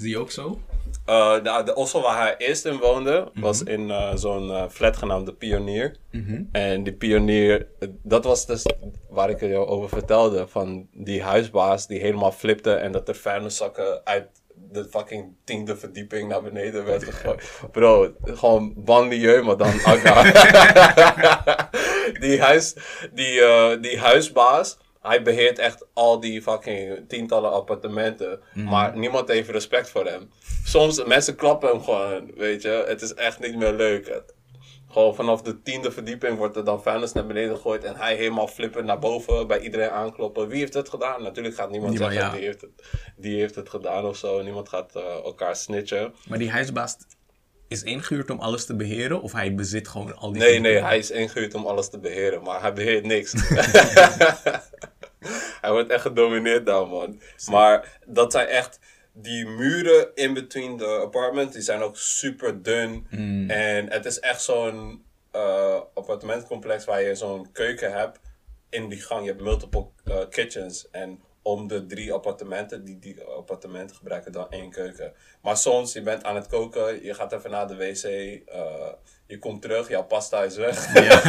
Is die ook zo? Uh, de, de Oslo waar hij eerst in woonde, Mhm. was in uh, zo'n uh, flat genaamd de Pionier. En die Pionier, dat was dus waar ik jou over vertelde. Van die huisbaas die helemaal flipte en dat er vuilniszakken uit de fucking tiende verdieping naar beneden werd gegooid. Bro, gewoon banlieue, maar dan die, huis, die, die huisbaas, hij beheert echt al die fucking tientallen appartementen. Maar niemand heeft respect voor hem. Soms, mensen klappen hem gewoon, weet je. Het is echt niet meer leuk. Gewoon vanaf de tiende verdieping wordt er dan vuilnis naar beneden gegooid. En hij helemaal flippen naar boven, bij iedereen aankloppen. Wie heeft het gedaan? Natuurlijk gaat niemand zeggen, ja. die, heeft het, die heeft het gedaan of zo. Niemand gaat uh, elkaar snitchen. Maar die huisbaas is ingehuurd om alles te beheren? Of hij bezit gewoon al die... Nee, nee, hij is ingehuurd om alles te beheren. Maar hij beheert niks. hij wordt echt gedomineerd daar, man. Maar dat zijn echt... Die muren in between de apartment, die zijn ook super dun. En het is echt zo'n uh, appartementcomplex waar je zo'n keuken hebt in die gang. Je hebt multiple uh, kitchens. En om de drie appartementen, die, die appartementen gebruiken dan één keuken. Maar soms, je bent aan het koken, je gaat even naar de wc, uh, je komt terug, jouw pasta is weg. Ja.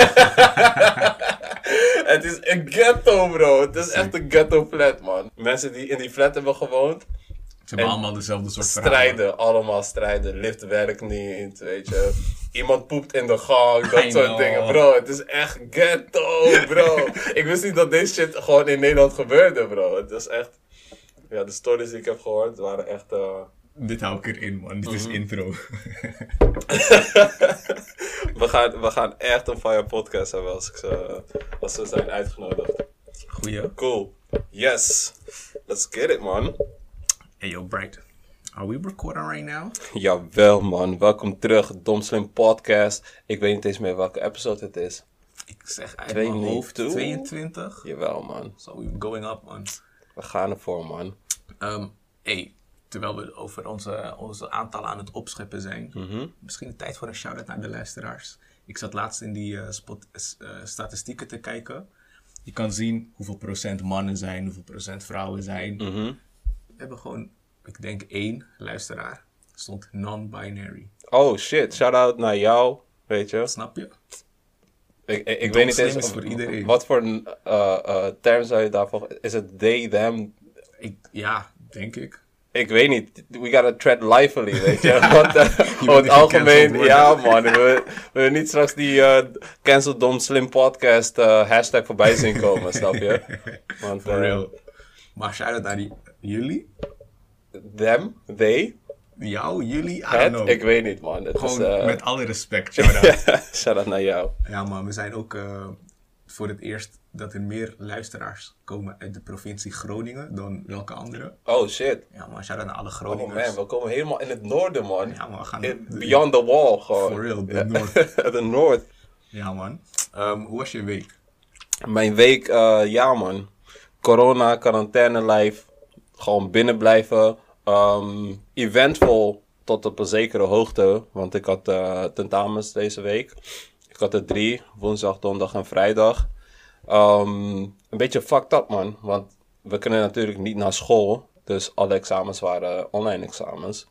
het is een ghetto, bro. Het is echt een ghetto flat, man. Mensen die in die flat hebben gewoond. Ze hebben allemaal dezelfde soort Strijden, verhalen. allemaal strijden. Lift werkt niet, weet je. Iemand poept in de gang, dat soort dingen. Bro, het is echt ghetto, bro. ik wist niet dat deze shit gewoon in Nederland gebeurde, bro. Het is echt... Ja, de stories die ik heb gehoord waren echt... Uh... Dit hou ik erin, man. Dit mm -hmm. is intro. we, gaan, we gaan echt een fire podcast hebben als, ik ze, als ze zijn uitgenodigd. Goeie. Cool. Yes. Let's get it, man. Hey, yo, Bright. Are we recording right now? Jawel, man. Welkom terug, Dom Slim Podcast. Ik weet niet eens meer welke episode het is. Ik zeg uit mijn hoofd 22. Jawel, man. So we're going up, man. We gaan ervoor, man. Um, hey, terwijl we over onze, onze aantallen aan het opscheppen zijn. Mm -hmm. Misschien tijd voor een shout-out naar de luisteraars. Ik zat laatst in die uh, spot, uh, statistieken te kijken. Je kan zien hoeveel procent mannen zijn, hoeveel procent vrouwen zijn. Mm -hmm. We hebben gewoon, ik denk één luisteraar. Stond non-binary. Oh shit, shout-out naar jou, weet je. Snap je? Ik, ik, ik weet niet eens voor iedereen. wat voor uh, uh, term zou je daarvoor... Is het they, them? Ik, ja, denk ik. Ik weet niet. We gotta tread lively, weet je. Want uh, over het algemeen... Ja, man. We, willen niet straks die uh, Cancel Dom Slim podcast hashtag voorbij zien komen, snap je? Want, For real. Maar shout-out naar die, jullie? Them? They? Jou, jullie? I Het? don't know. Ik weet niet, man. Het Gewoon is, uh... met alle respect, shout-out. shout-out naar jou. Ja, man. We zijn ook uh, voor het eerst dat er meer luisteraars komen uit de provincie Groningen dan welke andere. Oh, shit. Ja, man. Shout-out naar alle Oh, Groningers. man. We komen helemaal in het noorden, man. Ja, man. We gaan... In, beyond the wall, gewoon. For real, the north. the north. Ja, man. Um, hoe was je week? Mijn week, uh, ja, man. Corona, quarantaine life. Gewoon binnen blijven. Um, eventvol tot op een zekere hoogte. Want ik had uh, tentamens deze week. Ik had er drie. Woensdag, donderdag en vrijdag. Um, een beetje fucked up, man. Want we kunnen natuurlijk niet naar school. Dus alle examens waren online examens.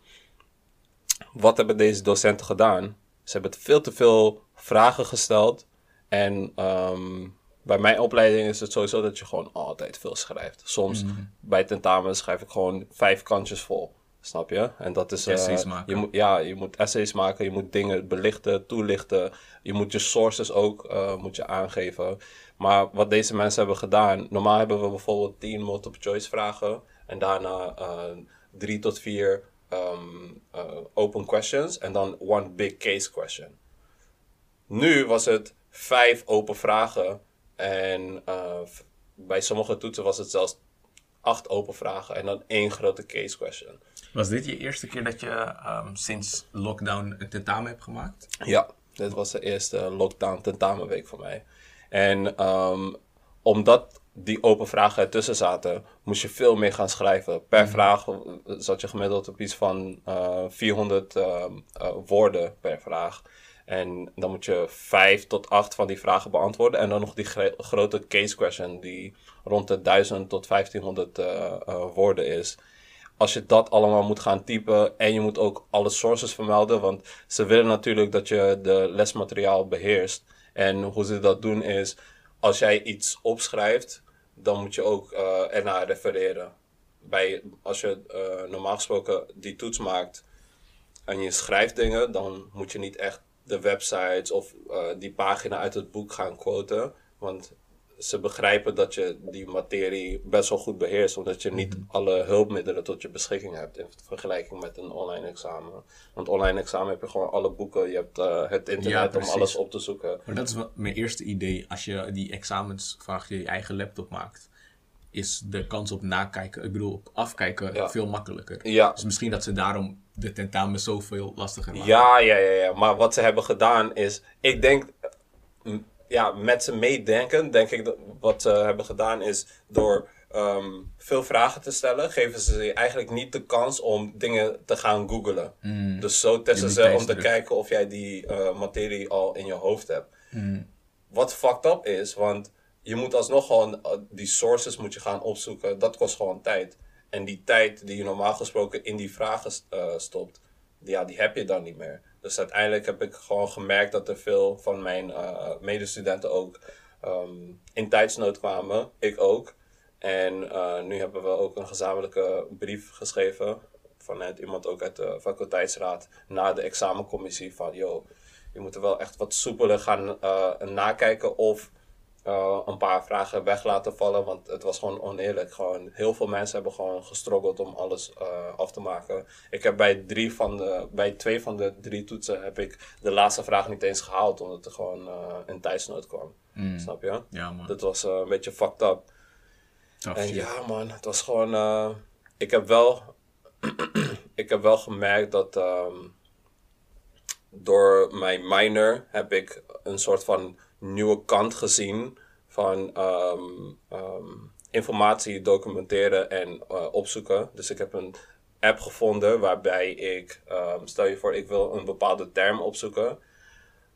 Wat hebben deze docenten gedaan? Ze hebben veel te veel vragen gesteld. En um, bij mijn opleiding is het sowieso dat je gewoon altijd veel schrijft. Soms mm. bij tentamens schrijf ik gewoon vijf kantjes vol. Snap je? En dat is... Essays uh, maken. Je moet, ja, je moet essays maken. Je moet dingen belichten, toelichten. Je moet je sources ook uh, moet je aangeven. Maar wat deze mensen hebben gedaan... Normaal hebben we bijvoorbeeld 10 multiple choice vragen. En daarna uh, drie tot vier um, open questions. En dan one big case question. Nu was het vijf open vragen. En uh, bij sommige toetsen was het zelfs acht open vragen en dan één grote case question. Was dit je eerste keer dat je um, sinds lockdown een tentamen hebt gemaakt? Ja, dit was de eerste lockdown tentamenweek voor mij. En um, omdat die open vragen ertussen zaten, moest je veel meer gaan schrijven. Per mm. vraag zat je gemiddeld op iets van uh, 400 uh, uh, woorden per vraag. En dan moet je vijf tot acht van die vragen beantwoorden. En dan nog die grote case question die rond de 1000 tot 1500 uh, uh, woorden is. als je dat allemaal moet gaan typen en je moet ook alle sources vermelden, want ze willen natuurlijk dat je de lesmateriaal beheerst. En hoe ze dat doen is, als jij iets opschrijft, dan moet je ook uh, ernaar refereren. Bij, als je normaal gesproken die toets maakt en je schrijft dingen, dan moet je niet echt de websites of uh, die pagina uit het boek gaan quoten. Want ze begrijpen dat je die materie best wel goed beheerst, omdat je niet Mhm. alle hulpmiddelen tot je beschikking hebt in vergelijking met een online examen. Want online examen heb je gewoon alle boeken, je hebt uh, het internet om alles op te zoeken. Maar dat is wat mijn eerste idee. Als je die examens vanaf je eigen laptop maakt, is de kans op nakijken, ik bedoel op afkijken, Ja. veel makkelijker. Ja, Dus misschien dat ze daarom de tentamen zoveel lastiger maken. Ja, ja, ja, ja. Maar wat ze hebben gedaan is, ik denk, ja, met ze meedenken, denk ik dat wat ze hebben gedaan is door ehm, veel vragen te stellen, geven ze je eigenlijk niet de kans om dingen te gaan googlen. Dus zo testen ze om te kijken of jij die eh, materie al in je hoofd hebt. Hmm. Wat fucked up is, want je moet alsnog gewoon eh, die sources moet je gaan opzoeken. Dat kost gewoon tijd. En die tijd die je normaal gesproken in die vragen eh, stopt, ja, die heb je dan niet meer. Dus uiteindelijk heb ik gewoon gemerkt dat er veel van mijn eh, medestudenten ook ehm, in tijdsnood kwamen. Ik ook. En eh, nu hebben we ook een gezamenlijke brief geschreven vanuit iemand ook uit de faculteitsraad naar de examencommissie van, joh, je moet er wel echt wat soepeler gaan eh, nakijken of eh, een paar vragen weg laten vallen, want het was gewoon oneerlijk. Gewoon, heel veel mensen hebben gewoon gestruggeld om alles eh, af te maken. Ik heb bij, drie van de, bij twee van de drie toetsen heb ik de laatste vraag niet eens gehaald, omdat er gewoon eh een tijdsnood kwam. Snap je? Ja, man. Dat was een beetje fucked up. Tough En shit. ja, man, het was gewoon. ik heb wel. ik heb wel gemerkt dat. ehm, door mijn minor heb ik een soort van nieuwe kant gezien ehm, ehm, informatie documenteren en eh, opzoeken. Dus ik heb een app gevonden waarbij ik, ehm, stel je voor, ik wil een bepaalde term opzoeken.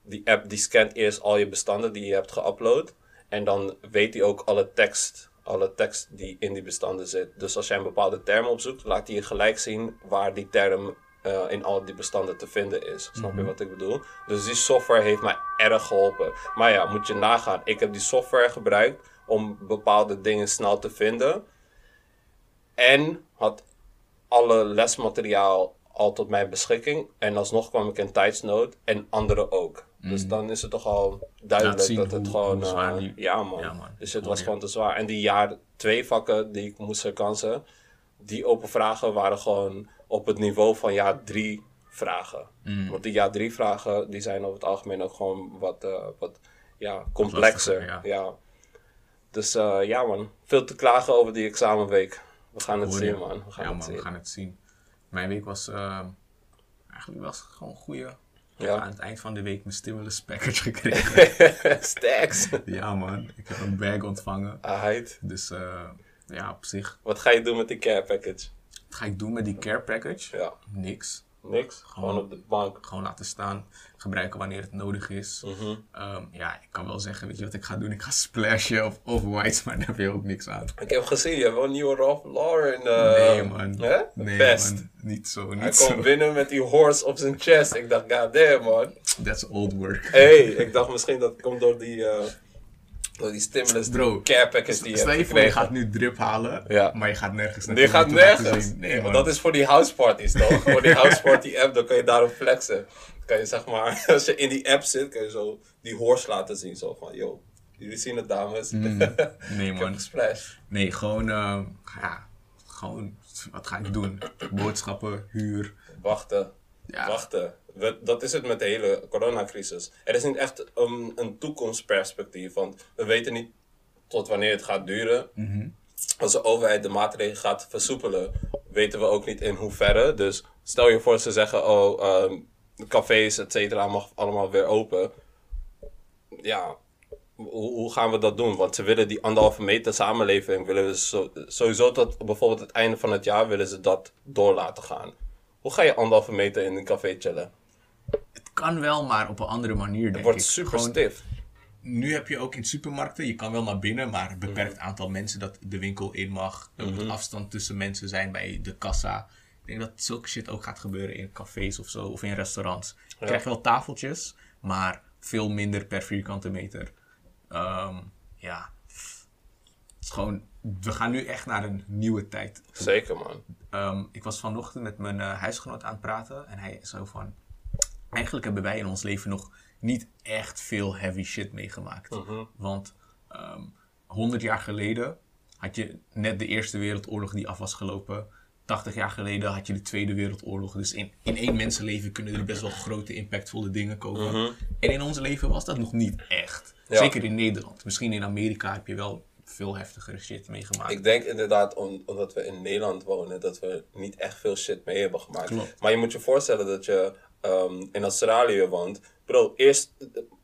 Die app die scant eerst al je bestanden die je hebt geüpload. En dan weet hij ook alle tekst, alle tekst die in die bestanden zit. Dus als jij een bepaalde term opzoekt, laat hij je gelijk zien waar die term eh, in al die bestanden te vinden is. Snap je wat ik bedoel? Dus die software heeft mij erg geholpen. Maar ja, moet je nagaan. Ik heb die software gebruikt om bepaalde dingen snel te vinden. En had alle lesmateriaal al tot mijn beschikking. En alsnog kwam ik in tijdsnood. En anderen ook. Dus dan is het toch al duidelijk dat het gewoon... eh, die- ja, man. Ja, man. Dus het Oh, was ja. gewoon te zwaar. En die jaar twee vakken die ik moest herkansen... Die open vragen waren gewoon op het niveau van jaar drie vragen. Mm. Want die jaar drie vragen die zijn over het algemeen ook gewoon wat, eh, wat ja, complexer. lastiger, ja. Dus eh, ja man, veel te klagen over die examenweek. We gaan het zien man. We gaan ja, het man, zien. we gaan het zien. Mijn week was uh, eigenlijk was gewoon een goede. Ja. Aan het eind van de week mijn stimulus package gekregen. Stacks. ja, man. Ik heb een bag ontvangen. Ahait. Dus uh, ja, op zich. Wat ga je doen met die care package? Ga ik doen met die care package? Ja. Niks. Niks. Gewoon op de bank. Gewoon laten staan. Gebruiken wanneer het nodig is. Mm -hmm. um, ja, ik kan wel zeggen, weet je wat ik ga doen? Ik ga splashen of off-white, maar daar heb je ook niks aan. Ik heb gezien, je hebt wel een nieuwe Ralph Lauren. Uh, nee, man. Hè? Nee, Best. man. Niet zo, niet Hij zo. komt binnen met die horse op zijn chest. Ik dacht, god damn, man. That's old work. hey, ik dacht misschien dat komt door die, uh, door die stimulus Bro, die je Stel je voor, je gaat nu drip halen, Ja. maar je gaat nergens Je naartoe gaat te laten nergens. Nee, man. dat is voor die house parties toch? voor die house party app, dan kan je daarop flexen. Dan kan je zeg maar, als je in die app zit, kan je zo die horse laten zien. Zo van, yo, jullie zien het dames. Mm. Nee, man. Nee, gewoon, uh, ja, gewoon, wat ga ik doen? Boodschappen, huur. Wachten. Ja. Wachten. We, dat is het met de hele coronacrisis. Er is niet echt een, een toekomstperspectief, want we weten niet tot wanneer het gaat duren. Mm Als de overheid de maatregelen gaat versoepelen, weten we ook niet in hoeverre. Dus stel je voor ze zeggen, oh, um, cafés, et cetera, mag allemaal weer open. Ja, hoe, hoe, gaan we dat doen? Want ze willen die anderhalve meter samenleving, willen ze zo, sowieso tot bijvoorbeeld het einde van het jaar, willen ze dat door laten gaan. Hoe ga je anderhalve meter in een café chillen? Het kan wel, maar op een andere manier, denk Het wordt ik. super Gewoon- stif. nu heb je ook in supermarkten, je kan wel naar binnen, maar een beperkt aantal mensen dat de winkel in mag. Er moet afstand tussen mensen zijn bij de kassa. Ik denk dat zulke shit ook gaat gebeuren in cafés of zo, of in restaurants. Je krijgt wel tafeltjes, maar veel minder per vierkante meter. Ehm, ja, het is gewoon, we gaan nu echt naar een nieuwe tijd. Zeker, man. Ehm, ik was vanochtend met mijn eh, huisgenoot aan het praten en hij is zo van... Eigenlijk hebben wij in ons leven nog niet echt veel heavy shit meegemaakt. Mhm. Want ehm 100 jaar geleden had je net de Eerste Wereldoorlog die af was gelopen. 80 jaar geleden had je de Tweede Wereldoorlog. Dus in, in één mensenleven kunnen er best wel grote, impactvolle dingen komen. En in ons leven was dat nog niet echt. Mhm. Ja. Zeker in Nederland. Misschien in Amerika heb je wel veel heftigere shit meegemaakt. Ik denk inderdaad, om- omdat we in Nederland wonen, dat we niet echt veel shit mee hebben gemaakt. Klopt. Maar je moet je voorstellen dat je ehm, in Australië woont. Bro, eerst,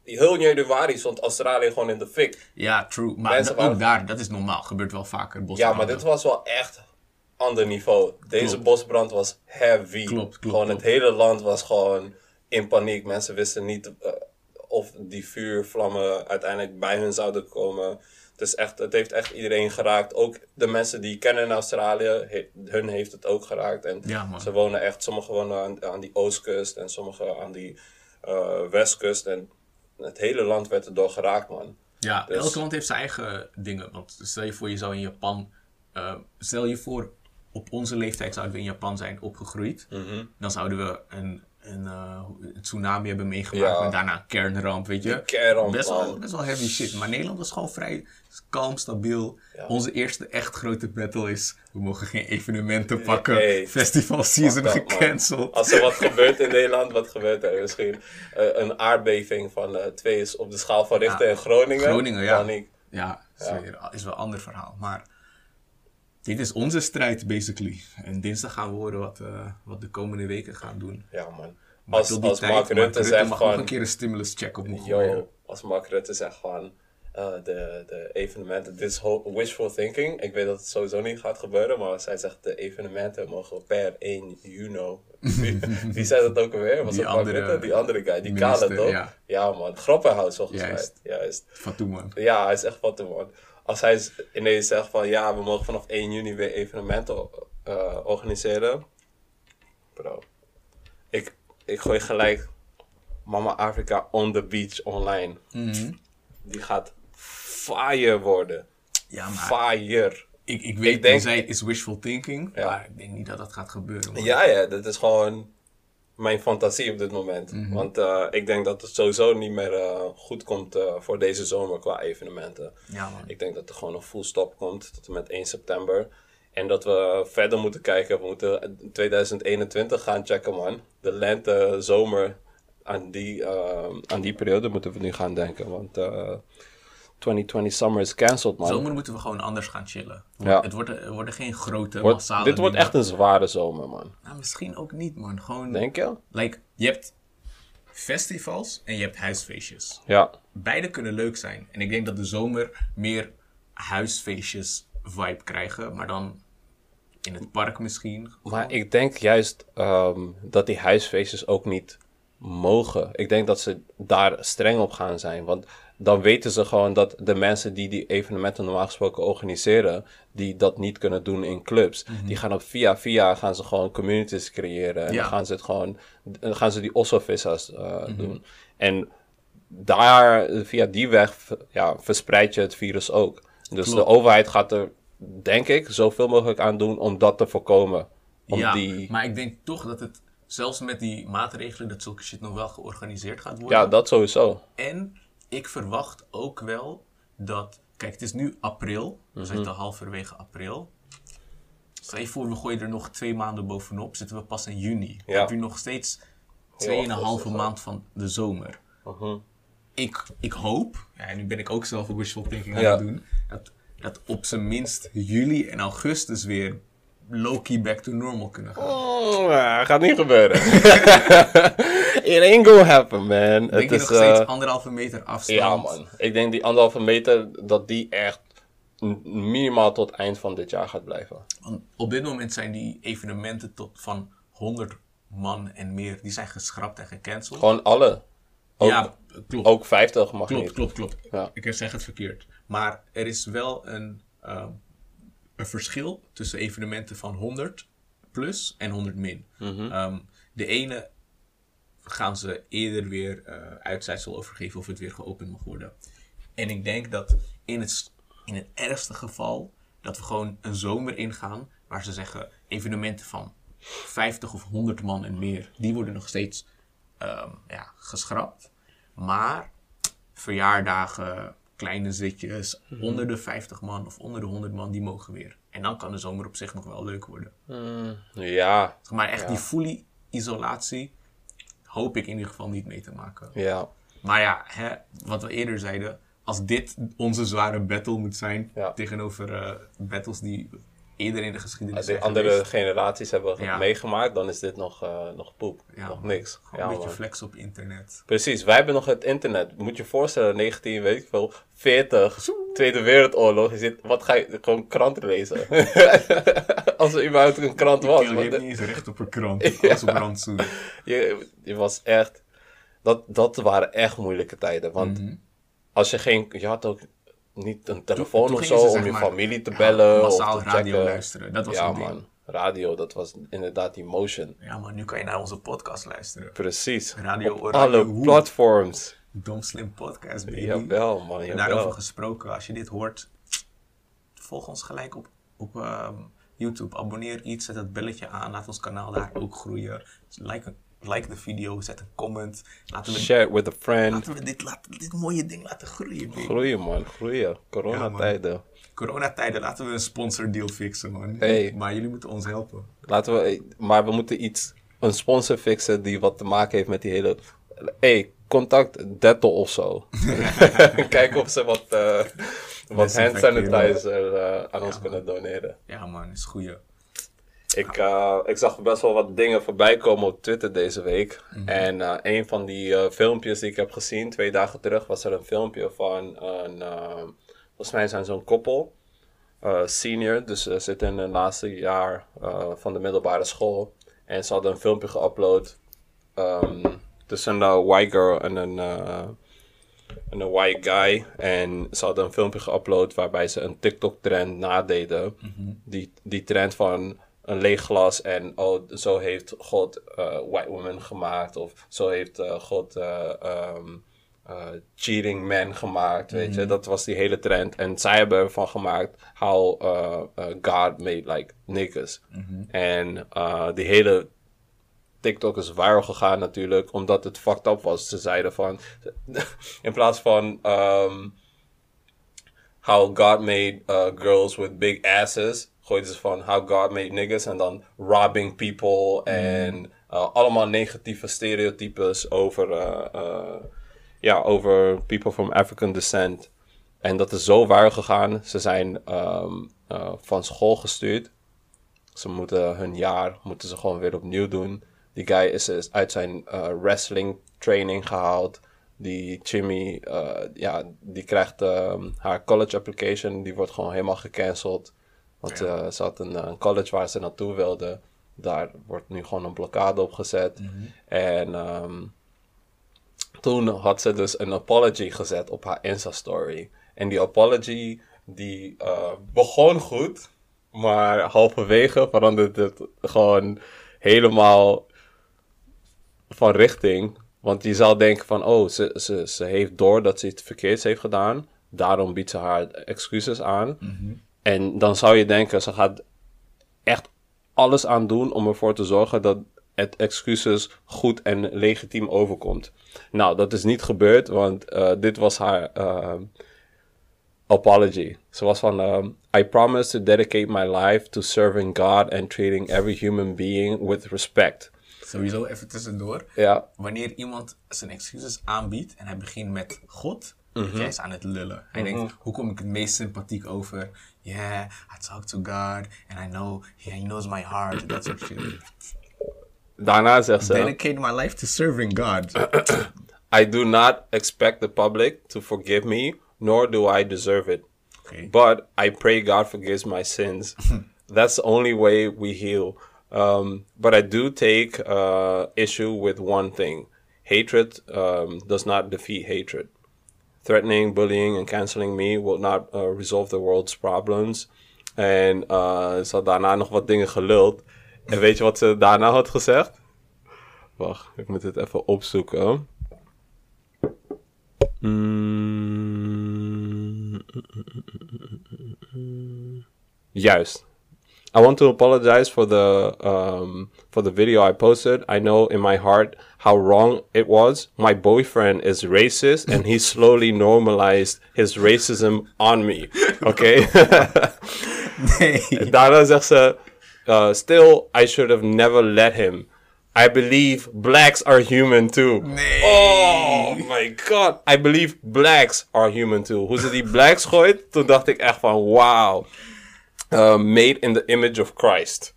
heel januari stond Australië gewoon in de fik. Ja, true. Maar Mensen ook waren- daar, dat is normaal. Gebeurt wel vaker. Ja, bosbranden. maar dit was wel echt ander niveau. Deze Klopt. bosbrand was heavy. Klopt, klopt, Gewoon klopt. het hele land was gewoon in paniek. Mensen wisten niet eh, of die vuurvlammen uiteindelijk bij hun zouden komen. Het, is echt, het heeft echt iedereen geraakt. Ook de mensen die ik ken in Australië, he- hun heeft het ook geraakt. En Ja, ze wonen echt, sommigen wonen aan, aan die oostkust en sommigen aan die eh, westkust. En het hele land werd erdoor geraakt, man. Ja, Dus- elk land heeft zijn eigen dingen. Want stel je voor, je zou in Japan. eh, stel je voor, op onze leeftijd zouden we in Japan zijn opgegroeid. Mhm. Dan zouden we een, eh, een tsunami hebben meegemaakt. Ja. En daarna een kernramp, weet je. Kernramp, best, wel, best wel heavy shit. Maar Nederland was gewoon vrij kalm, stabiel. Ja. Onze eerste echt grote battle is: we mogen geen evenementen pakken. Hey. Festival season man. gecanceld. Als er wat gebeurt in Nederland, wat gebeurt er? Misschien eh, een aardbeving van eh, twee is op de schaal van Richter Ja. in Groningen. Groningen, ja. Paniek. Ja, is wel een ander verhaal. Maar dit is onze strijd, basically. En dinsdag gaan we horen wat, eh, wat de komende weken gaan doen. Ja, man. Maar Als, tot die als tijd, Mark Rutte zegt mag nog een keer een stimulus check op me gooien. Als Mark Rutte zegt van... eh, de, de evenementen, dit is wishful thinking. Ik weet dat het sowieso niet gaat gebeuren, maar als hij zegt de evenementen mogen per 1 juni. Wie, wie zei dat ook alweer? Was Die dat andere Rutte? Die andere guy, die minister, kale toch? ja. Ja, man. Grappenhuis volgens Juist. mij. Juist. Fatou, man. Ja, hij is echt wat te man. Als hij ineens zegt van ja, we mogen vanaf 1 juni weer evenementen eh, organiseren. Bro, ik, ik gooi gelijk Mama Afrika on the beach online. Mhm. Die gaat fire worden. Ja, maar Fire. ik, ik weet, ik denk- het is wishful thinking, Ja. maar ik denk niet dat dat gaat gebeuren. Man. Ja, ja, dat is gewoon mijn fantasie op dit moment. Mhm. Want eh, ik denk dat het sowieso niet meer eh, goed komt eh, voor deze zomer qua evenementen. Ja. Ik denk dat er gewoon een full stop komt tot en met 1 september. En dat we verder moeten kijken. We moeten 2021 gaan checken, man. De lente, zomer. Aan die, aan die periode moeten we nu gaan denken. Want 2020 summer is cancelled, man. Zomer moeten we gewoon anders gaan chillen. Ja. Het, wordt, er worden geen grote, Wordt- massale dit wordt dingen. echt een zware zomer, man. Nou, misschien ook niet, man. Gewoon, Denk je? like, je hebt festivals en je hebt huisfeestjes. Ja. Beide kunnen leuk zijn. En ik denk dat de zomer meer huisfeestjes vibe krijgen, maar dan in het park misschien. Maar ik denk juist ehm, dat die huisfeestjes ook niet mogen. Ik denk dat ze daar streng op gaan zijn. Want dan weten ze gewoon dat de mensen die die evenementen normaal gesproken organiseren, die dat niet kunnen doen in clubs, die gaan op via via gaan ze gewoon communities creëren. En Ja. dan gaan ze het gewoon, dan gaan ze die osso-vissa's eh, doen. En daar, via die weg, ja, verspreid je het virus ook. Dus de overheid gaat er, denk ik, zoveel mogelijk aan doen om dat te voorkomen. Om ja, die, maar ik denk toch dat het, zelfs met die maatregelen, dat zulke shit nog wel georganiseerd gaat worden. ja, dat sowieso. En ik verwacht ook wel dat. Kijk, het is nu april. We Mhm. zitten halverwege april. Stel je voor, we gooien er nog twee maanden bovenop. Zitten we pas in juni. Dan Ja. heb je nog steeds tweeënhalve maand van de zomer. Mhm. Ik, ik hoop, ja, en nu ben ik ook zelf een wishful thinking aan Ja. het doen, dat, dat op zijn minst juli en augustus weer low-key back to normal kunnen gaan. Oh, ja, gaat niet gebeuren. It ain't gonna happen, man. Denk Het je is, nog steeds eh, anderhalve meter afstand? ja, man. Ik denk die anderhalve meter, dat die echt minimaal tot eind van dit jaar gaat blijven. Want op dit moment zijn die evenementen tot van 100 man en meer, die zijn geschrapt en gecanceld. Gewoon alle. Ook, ja, klopt. ook 50 mag Klopt, niet. klopt, klopt. Ja. Ik zeg het verkeerd. Maar er is wel een, ehm, een verschil tussen evenementen van 100 plus en 100 min. Mhm. Ehm, de ene gaan ze eerder weer eh uitsluitsel overgeven of het weer geopend mag worden. En ik denk dat in het, in het ergste geval dat we gewoon een zomer ingaan waar ze zeggen evenementen van 50 of 100 man en meer, die worden nog steeds ehm, ja, geschrapt. Maar verjaardagen, kleine zitjes, Mhm. onder de 50 man of onder de 100 man, die mogen weer. En dan kan de zomer op zich nog wel leuk worden. Mm, ja, Maar echt die fully isolatie hoop ik in ieder geval niet mee te maken. ja. Maar ja, hè, wat we eerder zeiden, als dit onze zware battle moet zijn Ja. tegenover eh, battles die eerder in de geschiedenis Als andere geweest, generaties hebben Ja. meegemaakt, dan is dit nog, eh, nog poep. Ja, nog niks. gewoon Ja, een beetje flex op internet. Precies, wij hebben nog het internet. Moet je je voorstellen, 19, weet ik veel, 40, Tweede Wereldoorlog. Je zit, wat ga je, gewoon kranten lezen? Als er überhaupt een krant was. je hebt niet eens recht op een krant, alles op rantsoen. je, je was echt, dat, dat waren echt moeilijke tijden. Want Mhm. als je geen, je had ook niet een telefoon toen of zo ze, om je maar, familie te ja, bellen. massaal of te radio checken. luisteren, dat was ja ding. man, radio, dat was inderdaad die motion. Ja, maar nu kan je naar onze podcast luisteren. Precies. Radio Op Oranje, alle platforms. Dom Slim Podcast, baby. Jawel man, En jawel. daarover gesproken, als je dit hoort, volg ons gelijk op, op ehm, YouTube. Abonneer iets, zet het belletje aan, laat ons kanaal daar ook groeien. Like, like de video, zet een comment. Laten we, Share it with a friend. laten we dit, laten, dit mooie ding laten groeien, baby. Groeien man, groeien. Coronatijden. Coronatijden, laten we een sponsordeal fixen, man. Hey. Maar jullie moeten ons helpen. Laten we, maar we moeten iets, een sponsor fixen die wat te maken heeft met die hele... hey, contact Dettol of zo. Kijken of ze wat, eh, wat hand sanitizer eh, aan ons kunnen doneren. Ja, man, is goeie. Ik, eh, ik zag best wel wat dingen voorbij komen op Twitter deze week. En eh, een van die eh, filmpjes die ik heb gezien, twee dagen terug, was er een filmpje van een, volgens mij zijn zo'n koppel, senior, dus ze zitten in het laatste jaar van de middelbare school. En ze hadden een filmpje geüpload ehm, tussen een white girl en een, en een white guy. En ze hadden een filmpje geüpload waarbij ze een TikTok-trend nadeden. die, die trend van een leeg glas en oh, zo heeft God eh, white women gemaakt. Of zo heeft eh, God eh, ehm, eh, cheating men gemaakt, weet je. Dat was die hele trend. En zij hebben ervan gemaakt how God made like niggas. En eh, die hele TikTok is viral gegaan natuurlijk, omdat het fucked up was. Ze zeiden van, in plaats van ehm, how God made uh, girls with big asses, gooiden ze van how God made niggas en dan robbing people en uh, allemaal negatieve stereotypes over, uh, uh, ja, over people from African descent. En dat is zo viral gegaan. Ze zijn ehm, van school gestuurd. Ze moeten hun jaar moeten ze gewoon weer opnieuw doen. Die guy is, is uit zijn wrestling training gehaald. Die Jimmy, uh, ja, die krijgt um, haar college application. Die wordt gewoon helemaal gecanceld. Want Ja. uh, ze had een, een college waar ze naartoe wilde. Daar wordt nu gewoon een blokkade op gezet. En um, toen had ze dus een apology gezet op haar Insta-story. En die apology, die uh, begon goed. Maar halverwege veranderde het gewoon helemaal van richting. Want je zou denken van, oh, ze, ze, ze heeft door dat ze iets verkeerds heeft gedaan. Daarom biedt ze haar excuses aan. En dan zou je denken, ze gaat echt alles aan doen om ervoor te zorgen dat het excuses goed en legitiem overkomt. Nou, dat is niet gebeurd, want uh, dit was haar uh, apology. Ze was van, um, I promise to dedicate my life to serving God and treating every human being with respect. Sowieso even tussendoor. Ja. Wanneer iemand zijn excuses aanbiedt en hij begint met God, Mhm. jij is aan het lullen. Hij denkt, hoe kom ik het meest sympathiek over? Yeah, I talk to God and I know he knows my heart. Dat soort shit. Daarna zegt ze, Dedicate my life to serving God. I do not expect the public to forgive me, nor do I deserve it. Okay. But I pray God forgives my sins. That's the only way we heal. Um, but I do take uh, issue with one thing. hatred um, does not defeat hatred. Threatening, bullying and canceling me will not uh, resolve the world's problems. En uh, ze had daarna nog wat dingen geluld. En weet je wat ze daarna had gezegd? Wacht, ik moet het even opzoeken. Mm. Juist. I want to apologize for the um, for the video I posted. I know in my heart how wrong it was. My boyfriend is racist, and he slowly normalized his racism on me. Okay. Nee. Daarna zegt ze, uh, still, I should have never let him. I believe blacks are human too. Nee. Oh my god. I believe blacks are human too. Hoe ze die blacks gooit, toen dacht ik echt van wow. Uh, made in the image of Christ.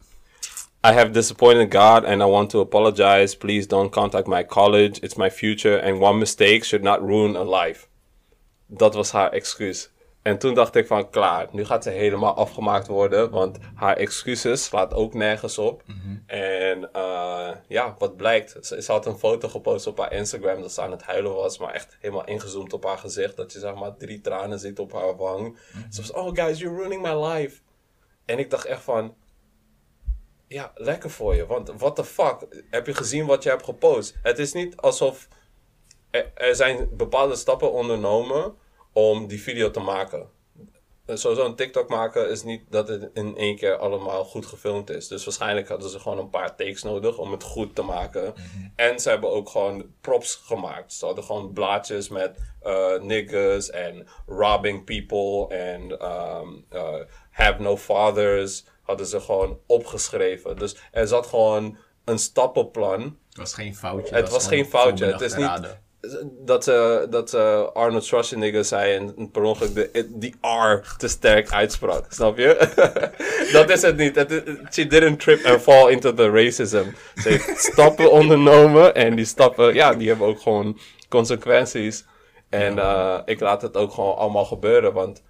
I have disappointed God and I want to apologize. Please don't contact my college. It's my future and one mistake should not ruin a life. Dat was haar excuus. En toen dacht ik van klaar, nu gaat ze helemaal afgemaakt worden, want haar excuses slaat ook nergens op. En eh, ja, wat blijkt, ze, ze had een foto gepost op haar Instagram dat ze aan het huilen was, maar echt helemaal ingezoomd op haar gezicht, dat je zeg maar drie tranen ziet op haar wang. Ze was, oh guys, you're ruining my life. En ik dacht echt van, ja, lekker voor je, want what the fuck, heb je gezien wat je hebt gepost? Het is niet alsof er, er zijn bepaalde stappen ondernomen om die video te maken. En Sowieso een TikTok maken is niet dat het in één keer allemaal goed gefilmd is. Dus waarschijnlijk hadden ze gewoon een paar takes nodig om het goed te maken. En ze hebben ook gewoon props gemaakt. Ze hadden gewoon blaadjes met eh niggas en robbing people en ehm, eh, have no fathers. Hadden ze gewoon opgeschreven. Dus er zat gewoon een stappenplan Het was geen foutje. het was geen foutje. Het is niet dat, eh, dat eh, Arnold Schwarzenegger zei en per ongeluk de, die R te sterk uitsprak. Snap je? dat is het niet. Is- she didn't trip and fall into the racism. Ze heeft stappen ondernomen en die stappen, ja, die hebben ook gewoon consequenties. En eh, ik laat het ook gewoon allemaal gebeuren, want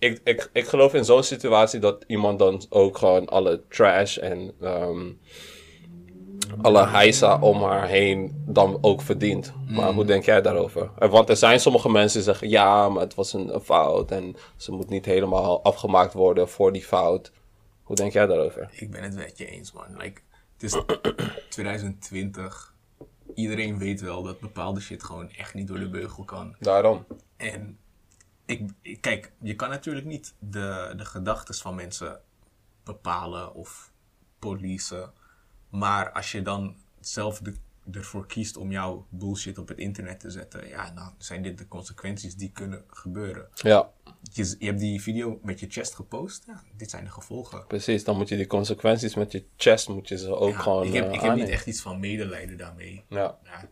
ik, ik, ik geloof in zo'n situatie dat iemand dan ook gewoon alle trash en ehm, alle heisa om haar heen dan ook verdient. Maar hoe denk jij daarover? Eh, Want er zijn sommige mensen die zeggen, ja, maar het was een, een fout en ze moet niet helemaal afgemaakt worden voor die fout. Hoe denk jij daarover? Ik ben het met je eens, man. Like, het is 2020. Iedereen weet wel dat bepaalde shit gewoon echt niet door de beugel kan. Daarom. En ik, ik- kijk, je kan natuurlijk niet de, de gedachten van mensen bepalen of policen. Maar als je dan zelf de, ervoor kiest om jouw bullshit op het internet te zetten, ja, dan zijn dit de consequenties die kunnen gebeuren. Ja, Je, je hebt die video met je chest gepost, ja, dit zijn de gevolgen. precies. Dan moet je die consequenties met je chest, moet je ze ook Ja, gewoon ik heb, eh, ik heb niet echt iets van medelijden daarmee. Ja. Ja,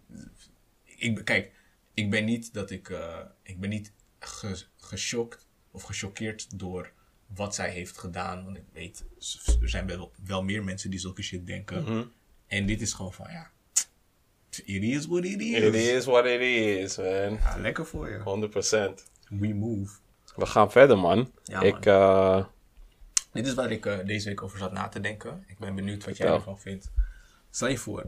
ik, ben- kijk, ik ben niet dat ik, eh, ik ben niet ge, geschokt of gechoqueerd door wat zij heeft gedaan. Want ik weet, er zijn wel, wel meer mensen die zulke shit denken. Mhm. En dit is gewoon van, ja, it is what it is. It is what it is, man. Ja, lekker voor je. 100%. We move. We gaan verder, man. Ja, ik, eh, Dit is waar ik eh, deze week over zat na te denken. Ik ben benieuwd wat jij ervan vindt. Stel je voor,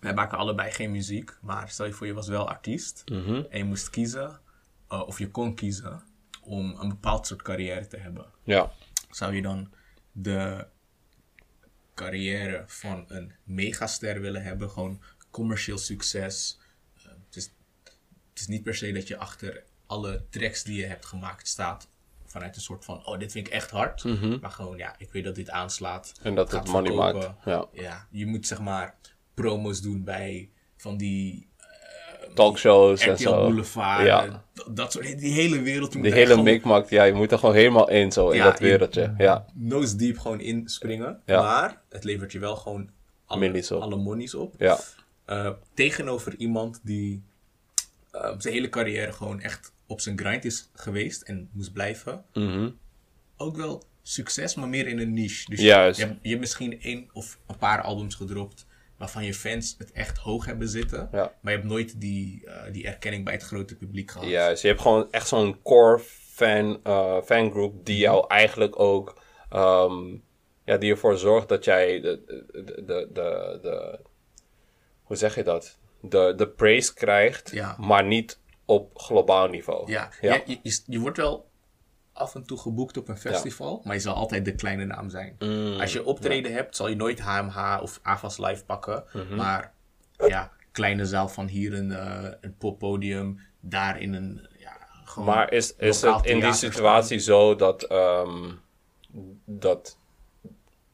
wij maken allebei geen muziek, maar stel je voor je was wel artiest mhm. en je moest kiezen, eh, of je kon kiezen, om een bepaald soort carrière te hebben. ja. Zou je dan de carrière van een megaster willen hebben, gewoon commercieel succes? Eh, het, is, het is niet per se dat je achter alle tracks die je hebt gemaakt staat vanuit een soort van, oh, dit vind ik echt hard. Maar gewoon, ja, ik weet dat dit aanslaat. Mhm. En dat gaat het money verkopen. maakt. Ja. Ja, je moet zeg maar promos doen bij van die Talkshows en zo. Boulevard. Ja. dat, soort, die hele wereld. Die hele gewoon mikmak, ja, je moet er gewoon helemaal in zo, in dat wereldje. Ja, nose deep gewoon inspringen. Ja. Maar het levert je wel gewoon alle, Millies op. alle monies op. ja, Eh, tegenover iemand die eh, zijn hele carrière gewoon echt op zijn grind is geweest en moest blijven. Mhm. Ook wel succes, maar meer in een niche. Dus Juist. Je, hebt, je hebt misschien één of een paar albums gedropt waarvan je fans het echt hoog hebben zitten. Ja. Maar je hebt nooit die, eh, die erkenning bij het grote publiek gehad. Juist, je hebt gewoon echt zo'n core fan, eh fangroep die jou eigenlijk ook, ehm, ja, die ervoor zorgt dat jij de, de, de, de, de- hoe zeg je dat? de, de praise krijgt, Ja. maar niet op globaal niveau. Ja, Ja. ja. je, je, je wordt wel af en toe geboekt op een festival, maar je zal altijd de kleine naam zijn. Mm, Als je optreden hebt, zal je nooit HMH of AVAS Live pakken. Mhm. Maar ja, kleine zaal van hier een, eh, een poppodium, daar in een... Ja, gewoon Maar is, is het in die situatie zo dat, ehm, dat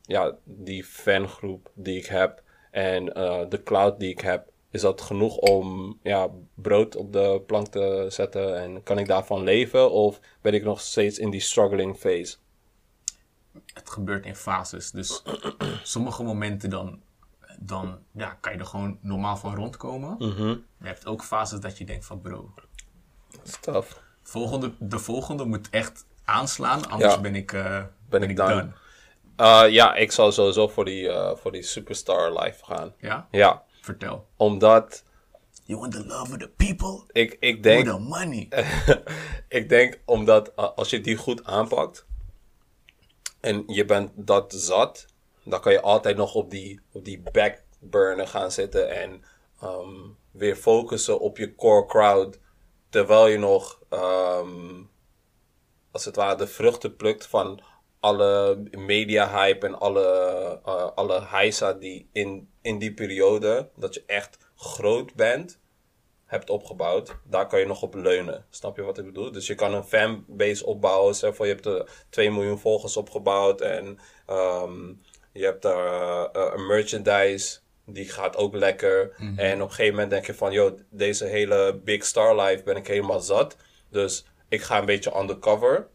ja, die fangroep die ik heb en eh, de cloud die ik heb, is dat genoeg om ja, brood op de plank te zetten en kan ik daarvan leven? Of ben ik nog steeds in die struggling phase? het gebeurt in fases. Dus sommige momenten dan, dan ja, kan je er gewoon normaal van rondkomen. Mhm. Je hebt ook fases dat je denkt van bro, Stuff. volgende, de volgende moet echt aanslaan, anders Ja. ben ik, eh, Ben ik done. Uh, ja, ik zal sowieso voor die, eh, voor die Superstar Live gaan. Ja? Ja, Vertel. omdat You want the love of the people ik, ik or denk the money? ik denk omdat uh, als je die goed aanpakt en je bent dat zat, dan kan je altijd nog op die, op die backburner gaan zitten en ehm, weer focussen op je core crowd. Terwijl je nog, ehm, als het ware, de vruchten plukt van alle media hype en alle, eh alle heisa die in, in die periode, dat je echt groot bent, hebt opgebouwd, daar kan je nog op leunen. Snap je wat ik bedoel? Dus je kan een fanbase opbouwen. Zeg voor je hebt er 2 miljoen volgers opgebouwd en ehm, je hebt daar eh, een merchandise. Die gaat ook lekker. En op een gegeven moment denk je van, joh, deze hele Big Star Life ben ik helemaal zat. Dus ik ga een beetje undercover.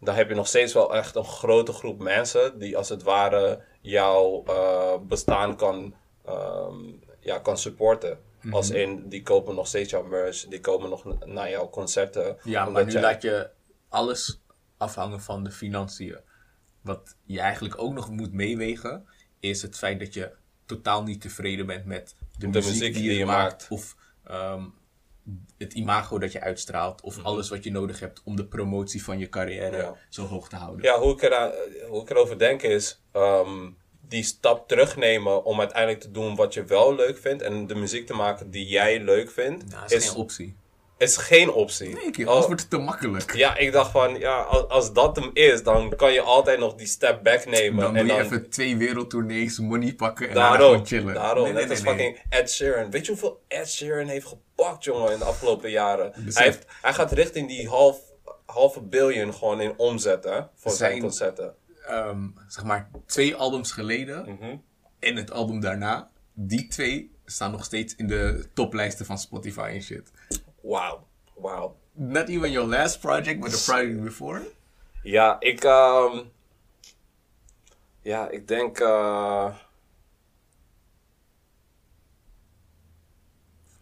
Dan heb je nog steeds wel echt een grote groep mensen die als het ware jouw eh, bestaan kan, ehm, ja, kan supporten. Als in, die kopen nog steeds jouw merch, die komen nog naar jouw concerten. Ja, maar nu jij- laat je alles afhangen van de financiën. Wat je eigenlijk ook nog moet meewegen, is het feit dat je totaal niet tevreden bent met de, muziek, die, je, maakt. Of ehm, het imago dat je uitstraalt. Of alles wat je nodig hebt om de promotie van je carrière Mhm. Ja. zo hoog te houden. Ja, hoe ik, eraan, hoe ik erover denk is, ehm, die stap terugnemen om uiteindelijk te doen wat je wel leuk vindt. En de muziek te maken die jij leuk vindt, Nou, dat is is, geen optie. Is geen optie. Nee, anders wordt het te makkelijk. Ja, ik dacht van, ja, als, als dat hem is, dan kan je altijd nog die step back nemen. Dan en je dan, even twee wereldtournees, money pakken en daarom, gewoon chillen. daarom. Nee, nee, Net nee, fucking Ed Sheeran. Weet je hoeveel Ed Sheeran heeft gepakt, jongen, in de afgelopen jaren? Besef. Hij, heeft, hij gaat richting die half, halve billion gewoon in omzet, hè, voor zijn Zijn- concerten. Ehm, zeg maar twee albums geleden Mhm. en het album daarna, die twee staan nog steeds in de toplijsten van Spotify en shit. Wauw, wauw. Not even your last project, but the project before. Ja, ik, ehm, ja, ik denk, eh,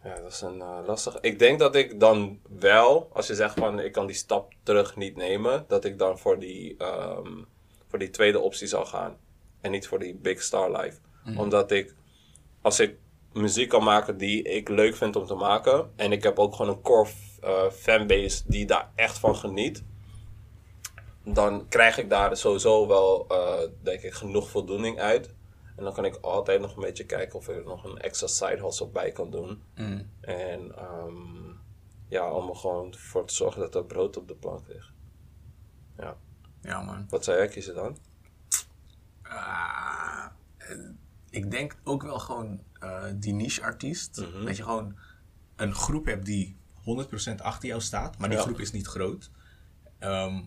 ja, dat is een eh, lastig. Ik denk dat ik dan wel, als je zegt van ik kan die stap terug niet nemen, dat ik dan voor die, ehm, voor die tweede optie zal gaan. En niet voor die Big Star Life. Omdat ik, als ik muziek kan maken die ik leuk vind om te maken, en ik heb ook gewoon een core eh, fanbase die daar echt van geniet, dan krijg ik daar sowieso wel, eh, denk ik, genoeg voldoening uit. En dan kan ik altijd nog een beetje kijken of ik er nog een extra side hustle bij kan doen. En ehm, ja, om er gewoon voor te zorgen dat er brood op de plank ligt. Ja. Ja, man. Wat zou jij kiezen dan? Ah, ik denk ook wel gewoon eh, die niche-artiest. Mhm. Dat je gewoon een groep hebt die 100% achter jou staat, maar die Ja. groep is niet groot. Ehm,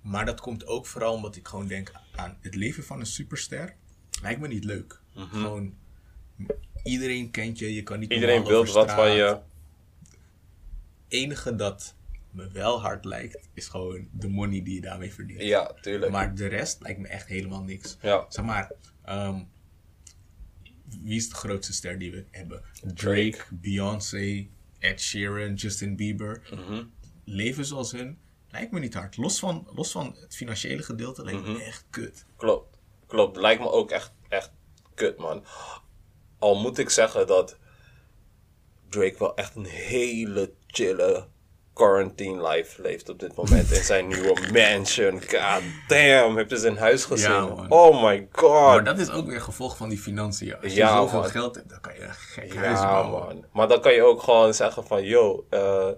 maar dat komt ook vooral omdat ik gewoon denk aan het leven van een superster. Lijkt me niet leuk. Gewoon, iedereen kent je, je kan niet Mhm. Iedereen wil wat van je. enige dat me wel hard lijkt, is gewoon de money die je daarmee verdient. Ja, tuurlijk. Maar de rest lijkt me echt helemaal niks. Ja. Zeg maar, ehm, wie is de grootste ster die we hebben? Drake, Beyoncé, Ed Sheeran, Justin Bieber. Mhm. Leven zoals hun lijkt me niet hard. Los van, los van het financiële gedeelte lijkt Mhm. me echt kut. Klopt. Klopt. Lijkt me ook echt, echt kut, man. Al moet ik zeggen dat Drake wel echt een hele chille quarantine life leeft op dit moment in zijn nieuwe mansion. God damn, heb je zijn huis gezien? Ja, oh my god. Maar dat is ook weer gevolg van die financiën. Als je Ja, zoveel man. geld hebt, dan kan je een gek huis bouwen. man. Maar dan kan je ook gewoon zeggen van, yo, eh,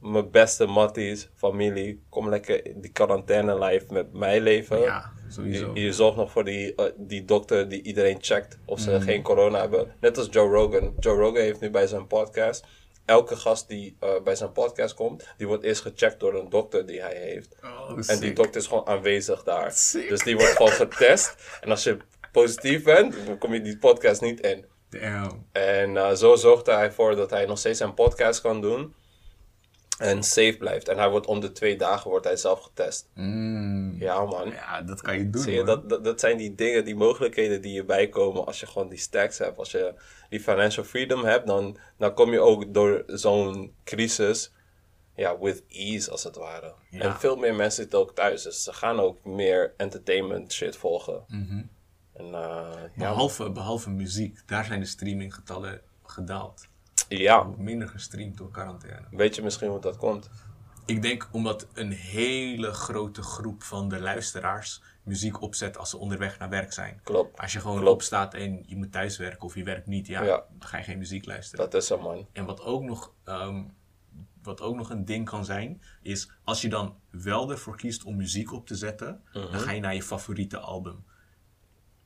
mijn beste matties, familie, kom lekker in die quarantaine life met mij leven. Ja, sowieso. Je, je zorgt nog voor die, eh, die dokter die iedereen checkt of ze geen corona hebben. Net als Joe Rogan. Joe Rogan heeft nu bij zijn podcast. Elke gast die eh, bij zijn podcast komt, die wordt eerst gecheckt door een dokter die hij heeft. Oh, En die dokter is gewoon aanwezig daar. Sick. Dus die wordt gewoon getest. En als je positief bent, dan kom je die podcast niet in. Damn. En eh, zo zorgt hij ervoor dat hij nog steeds zijn podcast kan doen. En safe blijft. En hij wordt om de twee dagen wordt hij zelf getest. Mm. Ja man. Ja, dat kan je doen, Zie je, dat, dat, dat zijn die dingen, die mogelijkheden die je bijkomen als je gewoon die stacks hebt. Als je die financial freedom hebt, dan, dan kom je ook door zo'n crisis, ja, with ease als het ware. Ja. En veel meer mensen zitten ook thuis, dus ze gaan ook meer entertainment shit volgen. Mhm. En uh, ja, Behalve, behalve muziek, daar zijn de streaminggetallen gedaald. Ja, Minder gestreamd door quarantaine. weet je misschien hoe dat komt? Ik denk omdat een hele grote groep van de luisteraars muziek opzet als ze onderweg naar werk zijn. Klopt, Als je gewoon Klopt. opstaat en je moet thuiswerken of je werkt niet, ja, Ja. dan ga je geen muziek luisteren. dat is er man. En wat ook, nog, ehm, wat ook nog een ding kan zijn, is als je dan wel ervoor kiest om muziek op te zetten, Mhm. dan ga je naar je favoriete album.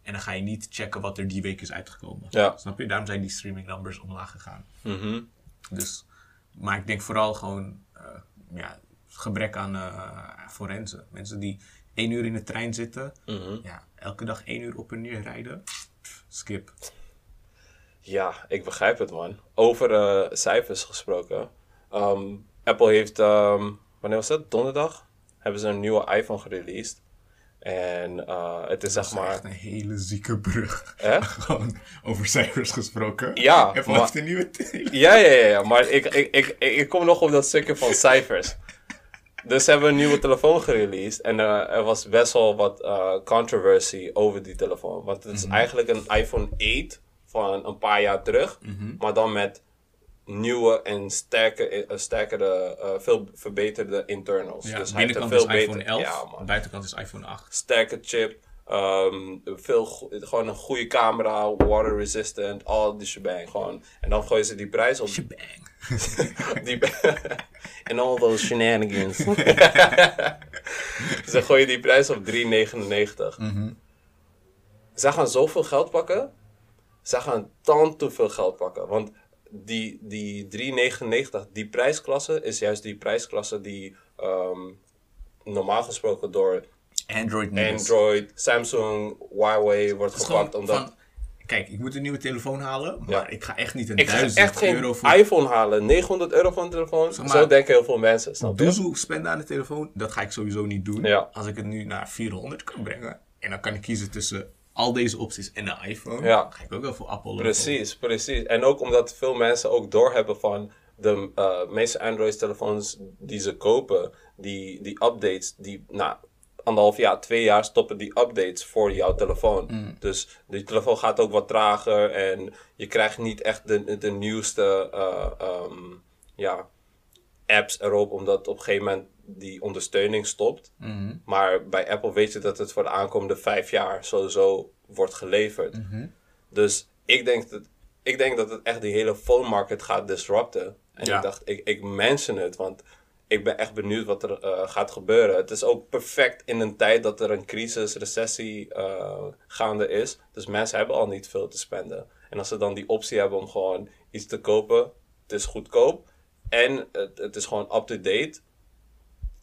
En dan ga je niet checken wat er die week is uitgekomen. Ja. Snap je? Daarom zijn die streaming numbers omlaag gegaan. Mhm. Dus, maar ik denk vooral gewoon eh, ja, gebrek aan eh forensen. Mensen die één uur in de trein zitten, Mhm. ja, elke dag één uur op en neer rijden, pff, skip. Ja, ik begrijp het man. Over eh, cijfers gesproken. Ehm, Apple heeft, ehm, wanneer was dat? Donderdag? Hebben ze een nieuwe iPhone gereleased. En eh, het is Dat zeg is maar... echt een hele zieke brug. Gewoon over cijfers gesproken. Ja, Apple maar- heeft een nieuwe. Ja, ja, ja, ja, maar ik, ik, ik, ik, kom nog op dat stukje van cijfers. Dus ze hebben een nieuwe telefoon gereleased. En er was best wel wat eh, controversy over die telefoon. Want het is eigenlijk een iPhone 8 van een paar jaar terug. Maar dan met nieuwe en sterke, eh, sterkere, eh, veel verbeterde internals. Ja, dus hij binnenkant veel is iPhone beter, 11, Ja, man buitenkant is iPhone 8. sterke chip. ehm, veel, gewoon een goede camera, water resistant, al die shebang. Gewoon. En dan gooien ze die prijs op. Shebang. Die, en all those shenanigans. ze gooien die prijs op 3,99. Zij gaan zoveel geld pakken. Zij gaan dan te veel geld pakken. Want die, die 3,99, die prijsklasse is juist die prijsklasse die ehm, normaal gesproken door Android. Android, Samsung, Huawei wordt gepakt. Omdat van, kijk, ik moet een nieuwe telefoon halen, maar Ja. ik ga echt niet een ik 1000 echt geen euro voor iPhone halen. 900 euro voor een telefoon. Zeg maar- Zo denken heel veel mensen. Snap doezoe spenden aan de telefoon. Dat ga ik sowieso niet doen. Ja. Als ik het nu naar 400 kan brengen en dan kan ik kiezen tussen al deze opties en de iPhone, Ja. ga ik ook wel voor Apple. Precies, precies. En ook omdat veel mensen ook doorhebben van de eh, meeste Android-telefoons die ze kopen, die, die updates, die na anderhalf jaar, twee jaar stoppen die updates voor jouw telefoon. Dus die telefoon gaat ook wat trager en je krijgt niet echt de, de nieuwste eh, ehm, ja, apps erop, omdat op een gegeven moment die ondersteuning stopt. Mhm. Maar bij Apple weet je dat het voor de aankomende vijf jaar sowieso wordt geleverd. Dus ik denk, dat, ik denk dat het echt die hele phone market gaat disrupten. En Ja. ik dacht, ik, ik mention het, want ik ben echt benieuwd wat er eh, gaat gebeuren. Het is ook perfect in een tijd dat er een crisis, recessie eh, gaande is. Dus mensen hebben al niet veel te spenden. En als ze dan die optie hebben om gewoon iets te kopen, het is goedkoop. En het, het is gewoon up-to-date.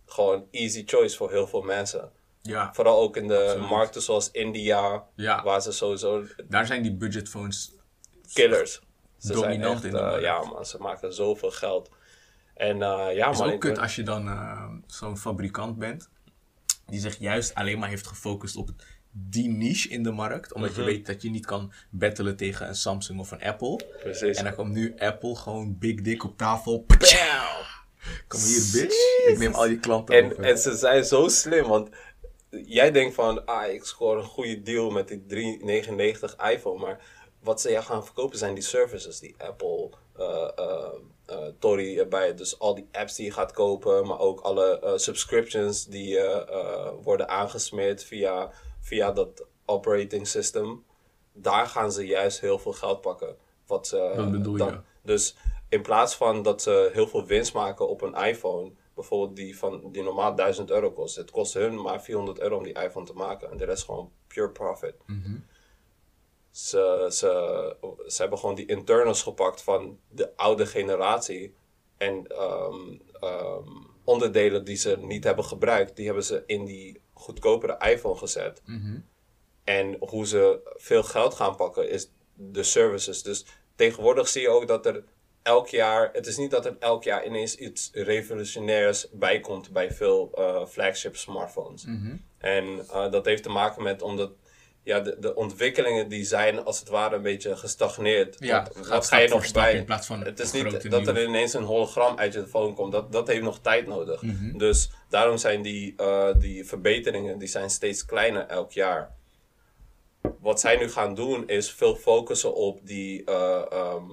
Gewoon easy choice voor heel veel mensen. Ja, Vooral ook in de Absoluut. markten zoals India, Ja. waar ze sowieso daar zijn die budgetphones killers. Ze Dominant zijn echt, in de markt. ja man, ze maken zoveel geld. En eh, ja is man, ook kut ben- als je dan eh, zo'n fabrikant bent die zich juist alleen maar heeft gefocust op die niche in de markt, omdat Mhm. je weet dat je niet kan battelen tegen een Samsung of een Apple. precies. En dan komt nu Apple gewoon big dick op tafel. Kom hier, bitch. Ik neem al je klanten En, over. en ze zijn zo slim, want jij denkt van, ah, ik score een goede deal met die 399 iPhone, maar wat ze jou gaan verkopen zijn die services die Apple eh, eh, eh, Tory erbij. Dus al die apps die je gaat kopen, maar ook alle subscriptions die worden aangesmeerd via, via dat operating system. Daar gaan ze juist heel veel geld pakken. Wat Wat bedoel dan- je? Dus in plaats van dat ze heel veel winst maken op een iPhone, bijvoorbeeld die, van, die normaal 1000 euro kost, het kost hun maar 400 euro om die iPhone te maken. En de rest gewoon pure profit. Ze, ze, ze hebben gewoon die internals gepakt van de oude generatie. En ehm, ehm, onderdelen die ze niet hebben gebruikt, die hebben ze in die goedkopere iPhone gezet. En hoe ze veel geld gaan pakken is de services. Dus tegenwoordig zie je ook dat er elk jaar, het is niet dat er elk jaar ineens iets revolutionairs bij komt bij veel eh, flagship smartphones. En eh, dat heeft te maken met omdat ja, de, de ontwikkelingen die zijn als het ware een beetje gestagneerd. Ja, wat ga je nog bij? in plaats van het is niet dat er ineens een hologram uit je phone komt. Dat, dat heeft nog tijd nodig. Mhm. Dus daarom zijn die, eh, die verbeteringen die zijn steeds kleiner elk jaar. Wat zij nu gaan doen is veel focussen op die eh, ehm,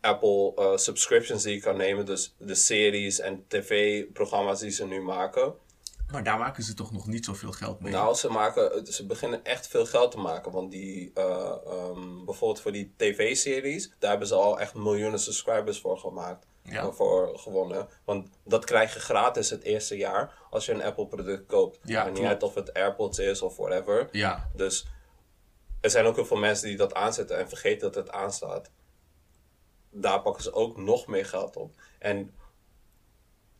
Apple eh, subscriptions die je kan nemen. Dus de series en tv-programma's die ze nu maken. Maar daar maken ze toch nog niet zoveel geld mee. Nou, ze, maken, ze beginnen echt veel geld te maken. Want die, eh, ehm, bijvoorbeeld voor die tv-series, daar hebben ze al echt miljoenen subscribers voor gemaakt. Ja. eh, Voor gewonnen. Want dat krijg je gratis het eerste jaar als je een Apple-product koopt. Ja, En niet uit of het AirPods is of whatever. ja, Dus er zijn ook heel veel mensen die dat aanzetten en vergeten dat het aanstaat. Daar pakken ze ook nog meer geld op. En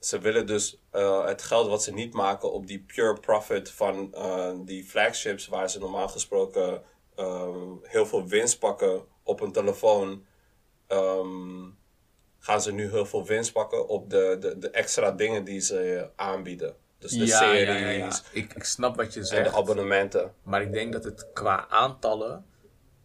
ze willen dus eh, het geld wat ze niet maken op die pure profit van eh, die flagships, waar ze normaal gesproken ehm, heel veel winst pakken op een telefoon, ehm, gaan ze nu heel veel winst pakken op de, de, de extra dingen die ze aanbieden. Dus de ja, series ja, ja, ja. Ik, ik snap wat je en zegt. de abonnementen. Maar ik denk dat het qua aantallen,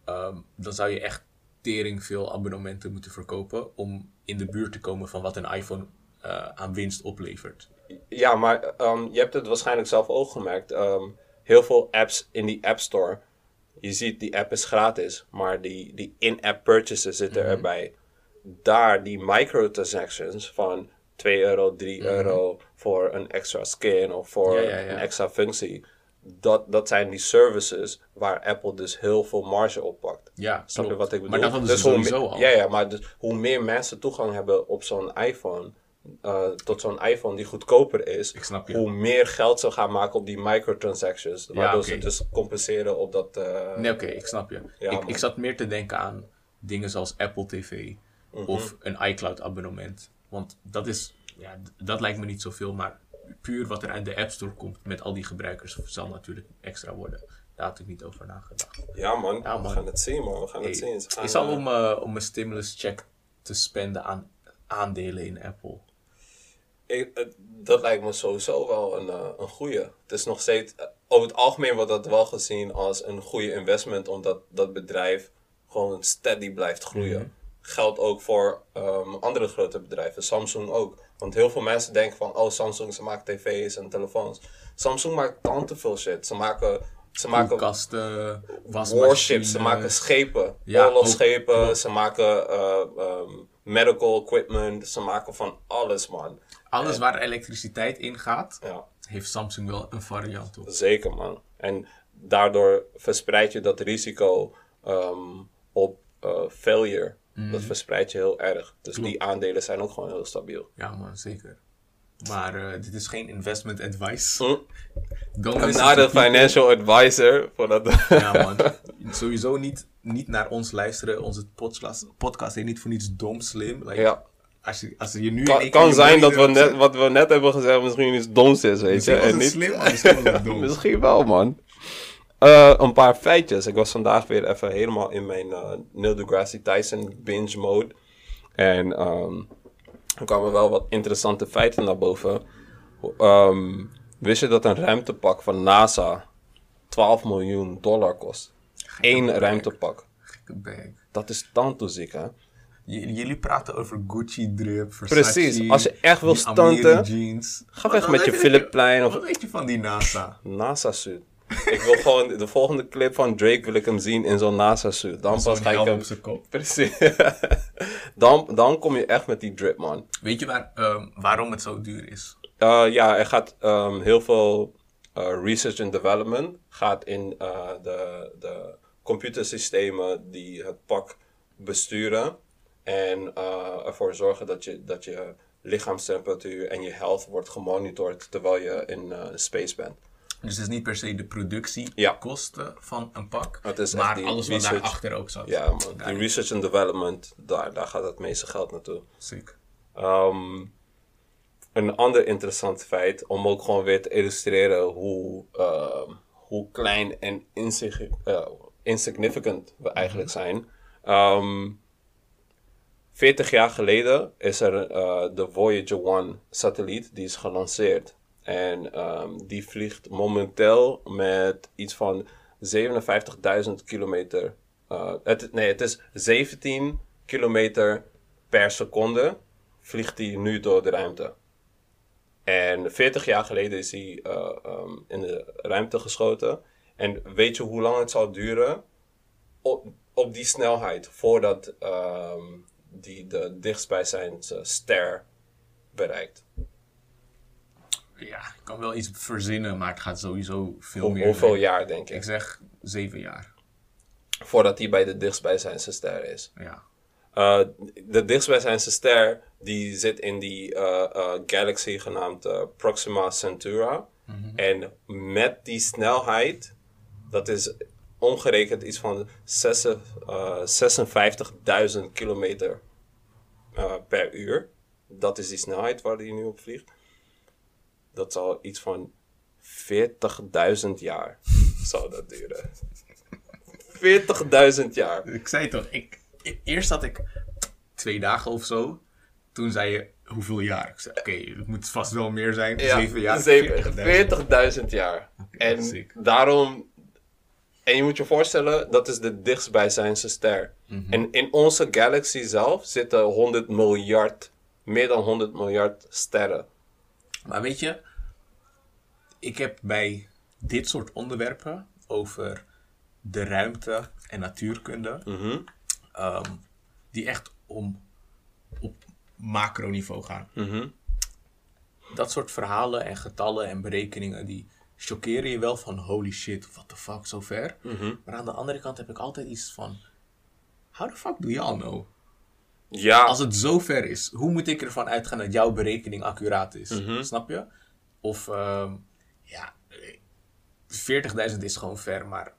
ehm, dan zou je echt tering veel abonnementen moeten verkopen om in de buurt te komen van wat een iPhone eh, aan winst oplevert. Ja, maar ehm, je hebt het waarschijnlijk zelf ook gemerkt. Ehm, heel veel apps in die App Store. Je ziet, die app is gratis, maar die, die in-app purchases zitten Mhm. erbij. Daar, die microtransactions van 2 euro, 3 euro voor een extra skin of voor Mhm. Ja, ja, ja. een extra functie. Dat, dat zijn die services waar Apple dus heel veel marge op pakt. Ja, Snap je wat ik bedoel? Maar dat Dus sowieso al. Ja, ja, maar dus hoe meer mensen toegang hebben op zo'n iPhone, eh, tot zo'n iPhone die goedkoper is, Ik snap je. hoe meer geld ze gaan maken op die microtransactions. Waardoor ze dus compenseren op dat... eh, Nee, oké, ik snap je. Ja, ik, ik zat meer te denken aan dingen zoals Apple TV Mhm. of een iCloud abonnement. Want dat is, ja, dat lijkt me niet zoveel, maar puur wat er uit de App Store komt met al die gebruikers zal natuurlijk extra worden. Daar had ik niet over nagedacht. Ja man, Ja, we man. gaan het zien man, we gaan het zien. Gaan, is al eh, om, eh, om een stimulus check te spenden aan aandelen in Apple. ik- het- dat lijkt me sowieso wel een, eh, een goeie. Het is nog steeds, eh, over het algemeen wordt dat wel gezien als een goede investment, omdat dat bedrijf gewoon steady blijft groeien. Mhm. Geldt ook voor ehm, andere grote bedrijven, Samsung ook. Want heel veel mensen denken van, oh Samsung, ze maken tv's en telefoons. Samsung maakt dan te veel shit. Ze maken, ze maken wasmachines. warships, ze maken schepen, Ja, oorlogsschepen, ook, ze maken eh, ehm, medical equipment, ze maken van alles man. Alles waar elektriciteit in gaat, Ja. heeft Samsung wel een variant op. Zeker man. En daardoor verspreid je dat risico ehm, op eh, failure. Dat verspreid je heel erg. Dus die aandelen zijn ook gewoon heel stabiel. Ja, man, zeker. Maar eh, dit is geen investment advice. Don't I'm not a financial advisor. Voor dat Ja, man. Sowieso niet, niet naar ons luisteren. Onze podcast, podcast heet niet voor niets dom slim. Like, ja. Als, je, als je nu Kan, kan zijn dat we net, wat we net hebben gezegd misschien iets doms is, weet je. Misschien En het niet, slim, maar misschien. Misschien wel, man. Eh, een paar feitjes. Ik was vandaag weer even helemaal in mijn eh Neil deGrasse Tyson binge mode. En ehm, er kwamen wel wat interessante feiten naar boven. Ehm, wist je dat een ruimtepak van NASA 12 miljoen dollar kost? Eén bag. ruimtepak. Gekke bag. Dat is tantoeziek, hè? J- jullie praten over Gucci drip, Versace. Precies. Als je echt wil stunten, jeans. Ga weg met je weet Philip Plein of Wat weet je van die NASA? NASA-suit. Ik wil gewoon de volgende clip van Drake wil ik hem zien in zo'n NASA-suit. Dan pas ga ik hem... op zijn kop. Precies. Dan, dan kom je echt met die drip, man. Weet je waar, ehm, waarom het zo duur is? Uh, ja, er gaat um, heel veel uh, research and development gaat in uh, de, de computersystemen die het pak besturen. En ervoor zorgen dat je, dat je lichaamstemperatuur en je health wordt gemonitord terwijl je in space bent. Dus het is niet per se de productiekosten ja. van een pak, maar alles wat daarachter ook zat. Ja, man. De research and development, daar, daar gaat het meeste geld naartoe. Zeker. Um, een ander interessant feit, om ook gewoon weer te illustreren hoe, uh, hoe klein en insig uh, insignificant we eigenlijk mhm. zijn. Um, ehm, 40 jaar geleden is er uh, de Voyager 1 satelliet, die is gelanceerd. En um, die vliegt momenteel met iets van 57.000 kilometer. Het, nee, het is 17 kilometer per seconde vliegt hij nu door de ruimte. En 40 jaar geleden is hij uh, um, in de ruimte geschoten. En weet je hoe lang het zal duren op, op die snelheid voordat um, die de dichtstbijzijnde ster bereikt? Ja, ik kan wel iets verzinnen, maar het gaat sowieso veel meer. Hoeveel jaar, denk ik? Ik zeg zeven jaar. Voordat hij bij de dichtstbijzijnde ster is. Ja. Uh, de dichtstbijzijnde ster die zit in die uh, uh, galaxy genaamd Proxima Centauri. Mm -hmm. En met die snelheid, dat is omgerekend iets van 56.000 kilometer per uur. Dat is die snelheid waar die nu op vliegt dat zal iets van 40.000 jaar zou dat duren. 40.000 jaar. Ik zei toch, ik, eerst had ik twee dagen of zo. Toen zei je, hoeveel jaar? Ik zei, oké, het moet vast wel meer zijn. Ja, zeven jaar. 40.000 jaar. en daarom... En je moet je voorstellen, dat is de dichtstbijzijnde ster. Mm En in onze galaxy zelf zitten 100 miljard, meer dan 100 miljard sterren. Maar weet je, ik heb bij dit soort onderwerpen over de ruimte en natuurkunde, mhm. ehm, die echt om op macroniveau gaan. Mhm. Dat soort verhalen en getallen en berekeningen, die chockeren je wel van holy shit, what the fuck, zo ver. Mhm. Maar aan de andere kant heb ik altijd iets van, how the fuck do y'all know? Ja. Als het zo ver is, hoe moet ik ervan uitgaan dat jouw berekening accuraat is? Snap je? Of ehm, ja, 40.000 is gewoon ver, maar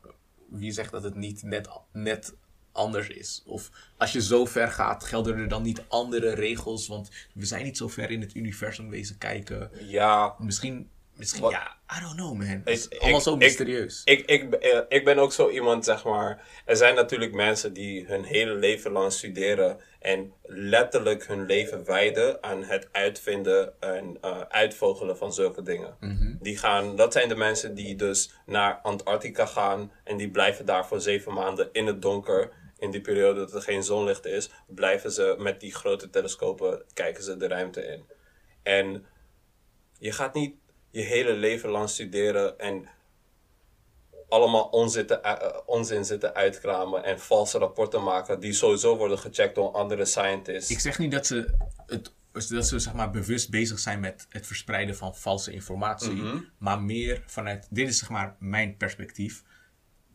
wie zegt dat het niet net, net anders is? Of als je zo ver gaat, gelden er dan niet andere regels? Want we zijn niet zo ver in het universum wezen kijken. Ja. Misschien Misschien, ja, I don't know man. Het is allemaal zo mysterieus. Ik, ik, ik, eh, ik, ben ook zo iemand, zeg maar. Er zijn natuurlijk mensen die hun hele leven lang studeren en letterlijk hun leven wijden aan het uitvinden en uh, uitvogelen van zulke dingen. Mhm. Die gaan, dat zijn de mensen die dus naar Antarctica gaan en die blijven daar voor zeven maanden in het donker. In die periode dat er geen zonlicht is, blijven ze met die grote telescopen, kijken ze de ruimte in. En je gaat niet je hele leven lang studeren en allemaal onzin, uh, onzin zitten uitkramen en valse rapporten maken die sowieso worden gecheckt door andere scientists. Ik zeg niet dat ze, het, dat ze zeg maar, bewust bezig zijn met het verspreiden van valse informatie, mhm. maar meer vanuit, dit is zeg maar mijn perspectief,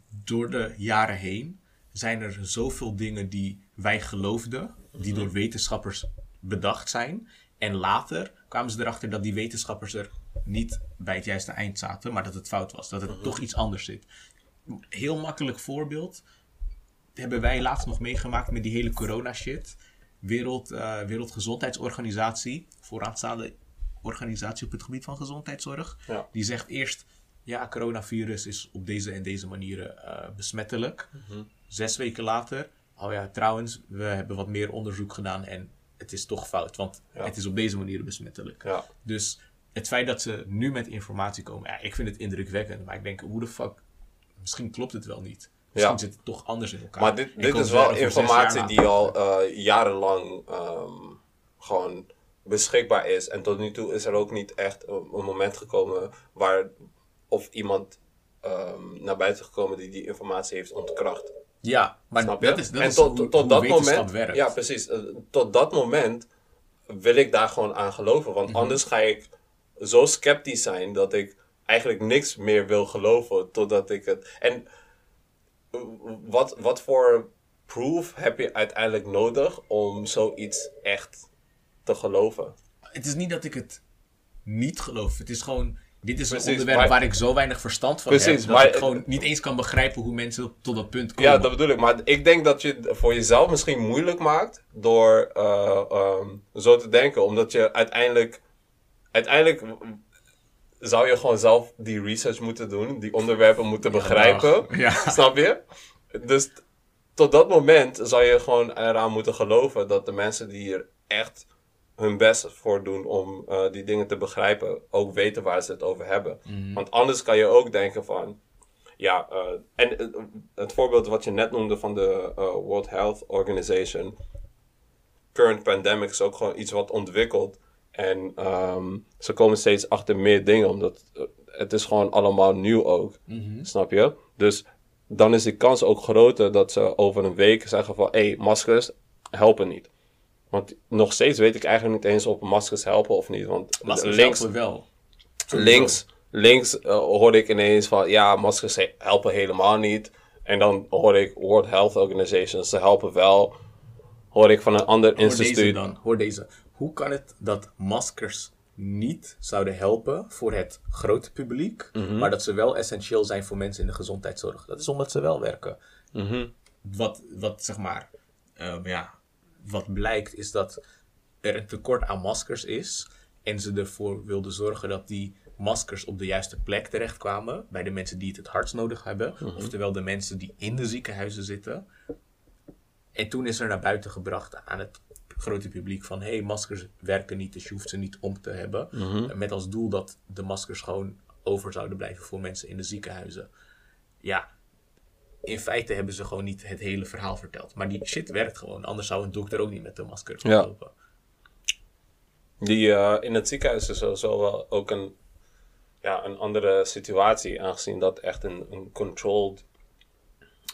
door de jaren heen zijn er zoveel dingen die wij geloofden, die mhm. door wetenschappers bedacht zijn. En later kwamen ze erachter dat die wetenschappers er niet bij het juiste eind zaten, maar dat het fout was. Dat het mhm. toch iets anders zit. Heel makkelijk voorbeeld. Hebben wij laatst nog meegemaakt met die hele corona shit. Wereld, uh, Wereldgezondheidsorganisatie, vooraanstaande organisatie op het gebied van gezondheidszorg. Die zegt eerst, ja, coronavirus is op deze en deze manieren uh, besmettelijk. Mhm. Zes weken later, oh ja, trouwens, we hebben wat meer onderzoek gedaan en het is toch fout, want het is op deze manier besmettelijk. Ja. Dus het feit dat ze nu met informatie komen, ja, ik vind het indrukwekkend. Maar ik denk, hoe de fuck, misschien klopt het wel niet. Misschien zit het toch anders in elkaar. Maar dit, dit is wel informatie die al uh, jarenlang um, gewoon beschikbaar is. En tot nu toe is er ook niet echt een, moment gekomen waar of iemand um, naar buiten gekomen die die informatie heeft ontkracht. Ja, maar Snap je? dat is, dat en is tot, hoe, tot hoe dat moment, werkt. ja precies, Eh, tot dat moment wil ik daar gewoon aan geloven. Mhm. Want anders ga ik zo sceptisch zijn dat ik eigenlijk niks meer wil geloven totdat ik het. En wat, wat voor proof heb je uiteindelijk nodig om zoiets echt te geloven? Het is niet dat ik het niet geloof. Het is gewoon, dit is Precies, een onderwerp maar- waar ik zo weinig verstand van Precies, heb. Dat maar- ik gewoon niet eens kan begrijpen hoe mensen tot dat punt komen. Ja, dat bedoel ik. Maar ik denk dat je het voor jezelf misschien moeilijk maakt door eh, ehm, zo te denken. Omdat je uiteindelijk... Uiteindelijk zou je gewoon zelf die research moeten doen. Die onderwerpen moeten begrijpen. Ja. Snap je? Dus tot dat moment zou je gewoon eraan moeten geloven dat de mensen die hier echt hun best voor doen om eh, die dingen te begrijpen, ook weten waar ze het over hebben. Want anders kan je ook denken van, ja, eh, en eh, het voorbeeld wat je net noemde van de World Health Organization, current pandemic is ook gewoon iets wat ontwikkelt. En ehm, ze komen steeds achter meer dingen, omdat eh, het is gewoon allemaal nieuw ook. Snap je? Dus dan is de kans ook groter dat ze over een week zeggen van... hé, hey, maskers helpen niet. Want nog steeds weet ik eigenlijk niet eens of maskers helpen of niet. Want Maskers links, helpen wel. links, links eh, hoorde ik ineens van... ja, maskers he- helpen helemaal niet. En dan hoorde ik World Health Organization, ze helpen wel. Hoor ik van een ander Hoor deze instituut. dan. Hoor deze. Hoe kan het dat maskers niet zouden helpen voor het grote publiek, Mhm. maar dat ze wel essentieel zijn voor mensen in de gezondheidszorg? Dat is omdat ze wel werken. Mhm. Wat, wat zeg maar, ehm, ja, wat blijkt is dat er een tekort aan maskers is en ze ervoor wilden zorgen dat die maskers op de juiste plek terechtkwamen bij de mensen die het het hardst nodig hebben, Mhm. oftewel de mensen die in de ziekenhuizen zitten. En toen is er naar buiten gebracht aan het grote publiek van... hé, hey, maskers werken niet, dus je hoeft ze niet om te hebben. Met als doel dat de maskers gewoon over zouden blijven voor mensen in de ziekenhuizen. Ja, in feite hebben ze gewoon niet het hele verhaal verteld. Maar die shit werkt gewoon. Anders zou een dokter ook niet met een masker Ja. lopen. Die eh, in het ziekenhuis is sowieso wel ook een, ja, een andere situatie, aangezien dat echt een, een controlled,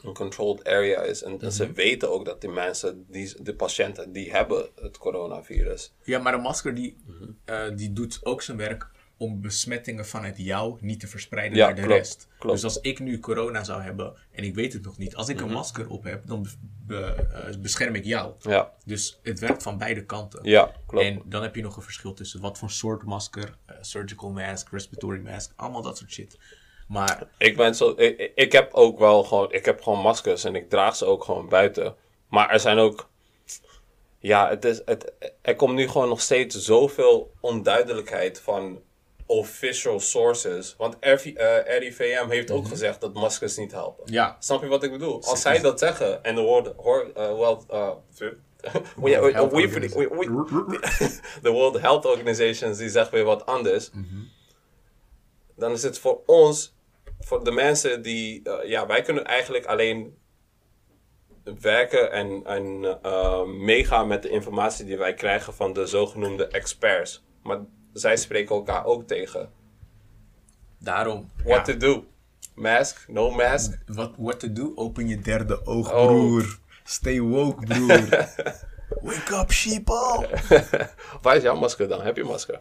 een controlled area is. En, ze weten ook dat die mensen, die, de patiënten, die hebben het coronavirus. Ja, maar een masker die, Mhm. eh, die doet ook zijn werk om besmettingen vanuit jou niet te verspreiden Ja, naar de klopt, rest. klopt. Dus als ik nu corona zou hebben en ik weet het nog niet, als ik Mhm. een masker op heb, dan be- eh, bescherm ik jou. Ja, Dus het werkt van beide kanten. ja klopt. En dan heb je nog een verschil tussen wat voor soort masker, eh, surgical mask, respiratory mask, allemaal dat soort shit. Maar Ik ben zo, ik, heb ook wel gewoon, ik heb gewoon maskers en ik draag ze ook gewoon buiten. Maar er zijn ook, ja, het is, het, er komt nu gewoon nog steeds zoveel onduidelijkheid van official sources. Want RV, eh, RIVM heeft ook gezegd dat maskers niet helpen. ja, Snap je wat ik bedoel? Als zij dat zeggen en de woorden, hoor, Organization. de World Health Organizations die zeggen weer wat anders. Dan is het voor ons, voor de mensen die, eh, ja, wij kunnen eigenlijk alleen werken en, en eh, meegaan met de informatie die wij krijgen van de zogenoemde experts. Maar zij spreken elkaar ook tegen. daarom. What ja, to do? Mask? No mask? What to do? Open je derde oog, Oh. broer. Stay woke, broer. Wake up, sheeple. Waar is jouw masker dan? Heb je masker?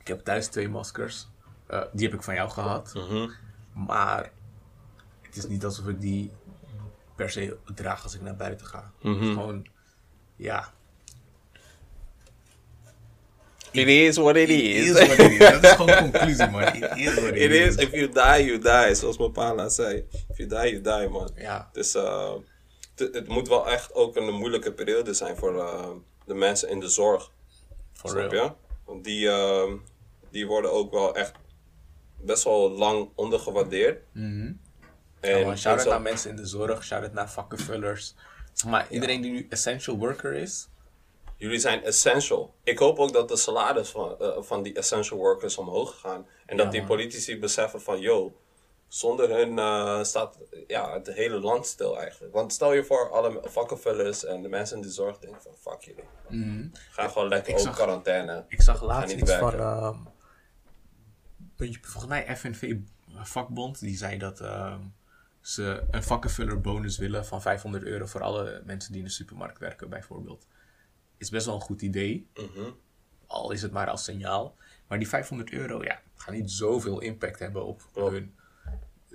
Ik heb thuis twee maskers. Eh, die heb ik van jou gehad. Mhm. Maar het is niet alsof ik die per se draag als ik naar buiten ga. Mhm. Het is gewoon, ja. It is what it It is. is what it is. Dat is gewoon conclusie, man. It is what it, It is, if you die, you die. Zoals mijn pa zei. If you die, you die, man. Ja. Dus eh, het- moet wel echt ook een moeilijke periode zijn voor eh, de mensen in de zorg. For Snap real. je? Want die, eh, die worden ook wel echt best wel lang ondergewaardeerd. Mhm. En, Gewoon shout-out naar mensen in de zorg, shout-out naar vakkenvullers. Maar, iedereen die nu essential worker is, Jullie zijn essential. Ik hoop ook dat de salaris van, eh, van die essential workers omhoog gaan. En dat die politici beseffen van, yo, zonder hun eh, staat ja, het hele land stil eigenlijk. Want stel je voor, alle vakkenvullers en de mensen in de zorg denken van, fuck jullie. Ga gewoon lekker Mhm. Ik ook zag- quarantaine. ik zag laatst niet iets van, werken. Puntje- volgens mij FNV vakbond, die zei dat ehm, ze een vakkenvuller bonus willen van 500 euro voor alle mensen die in de supermarkt werken, bijvoorbeeld. Is best wel een goed idee. Mhm. Al is het maar als signaal. Maar die 500 euro, ja, gaan niet zoveel impact hebben op hun.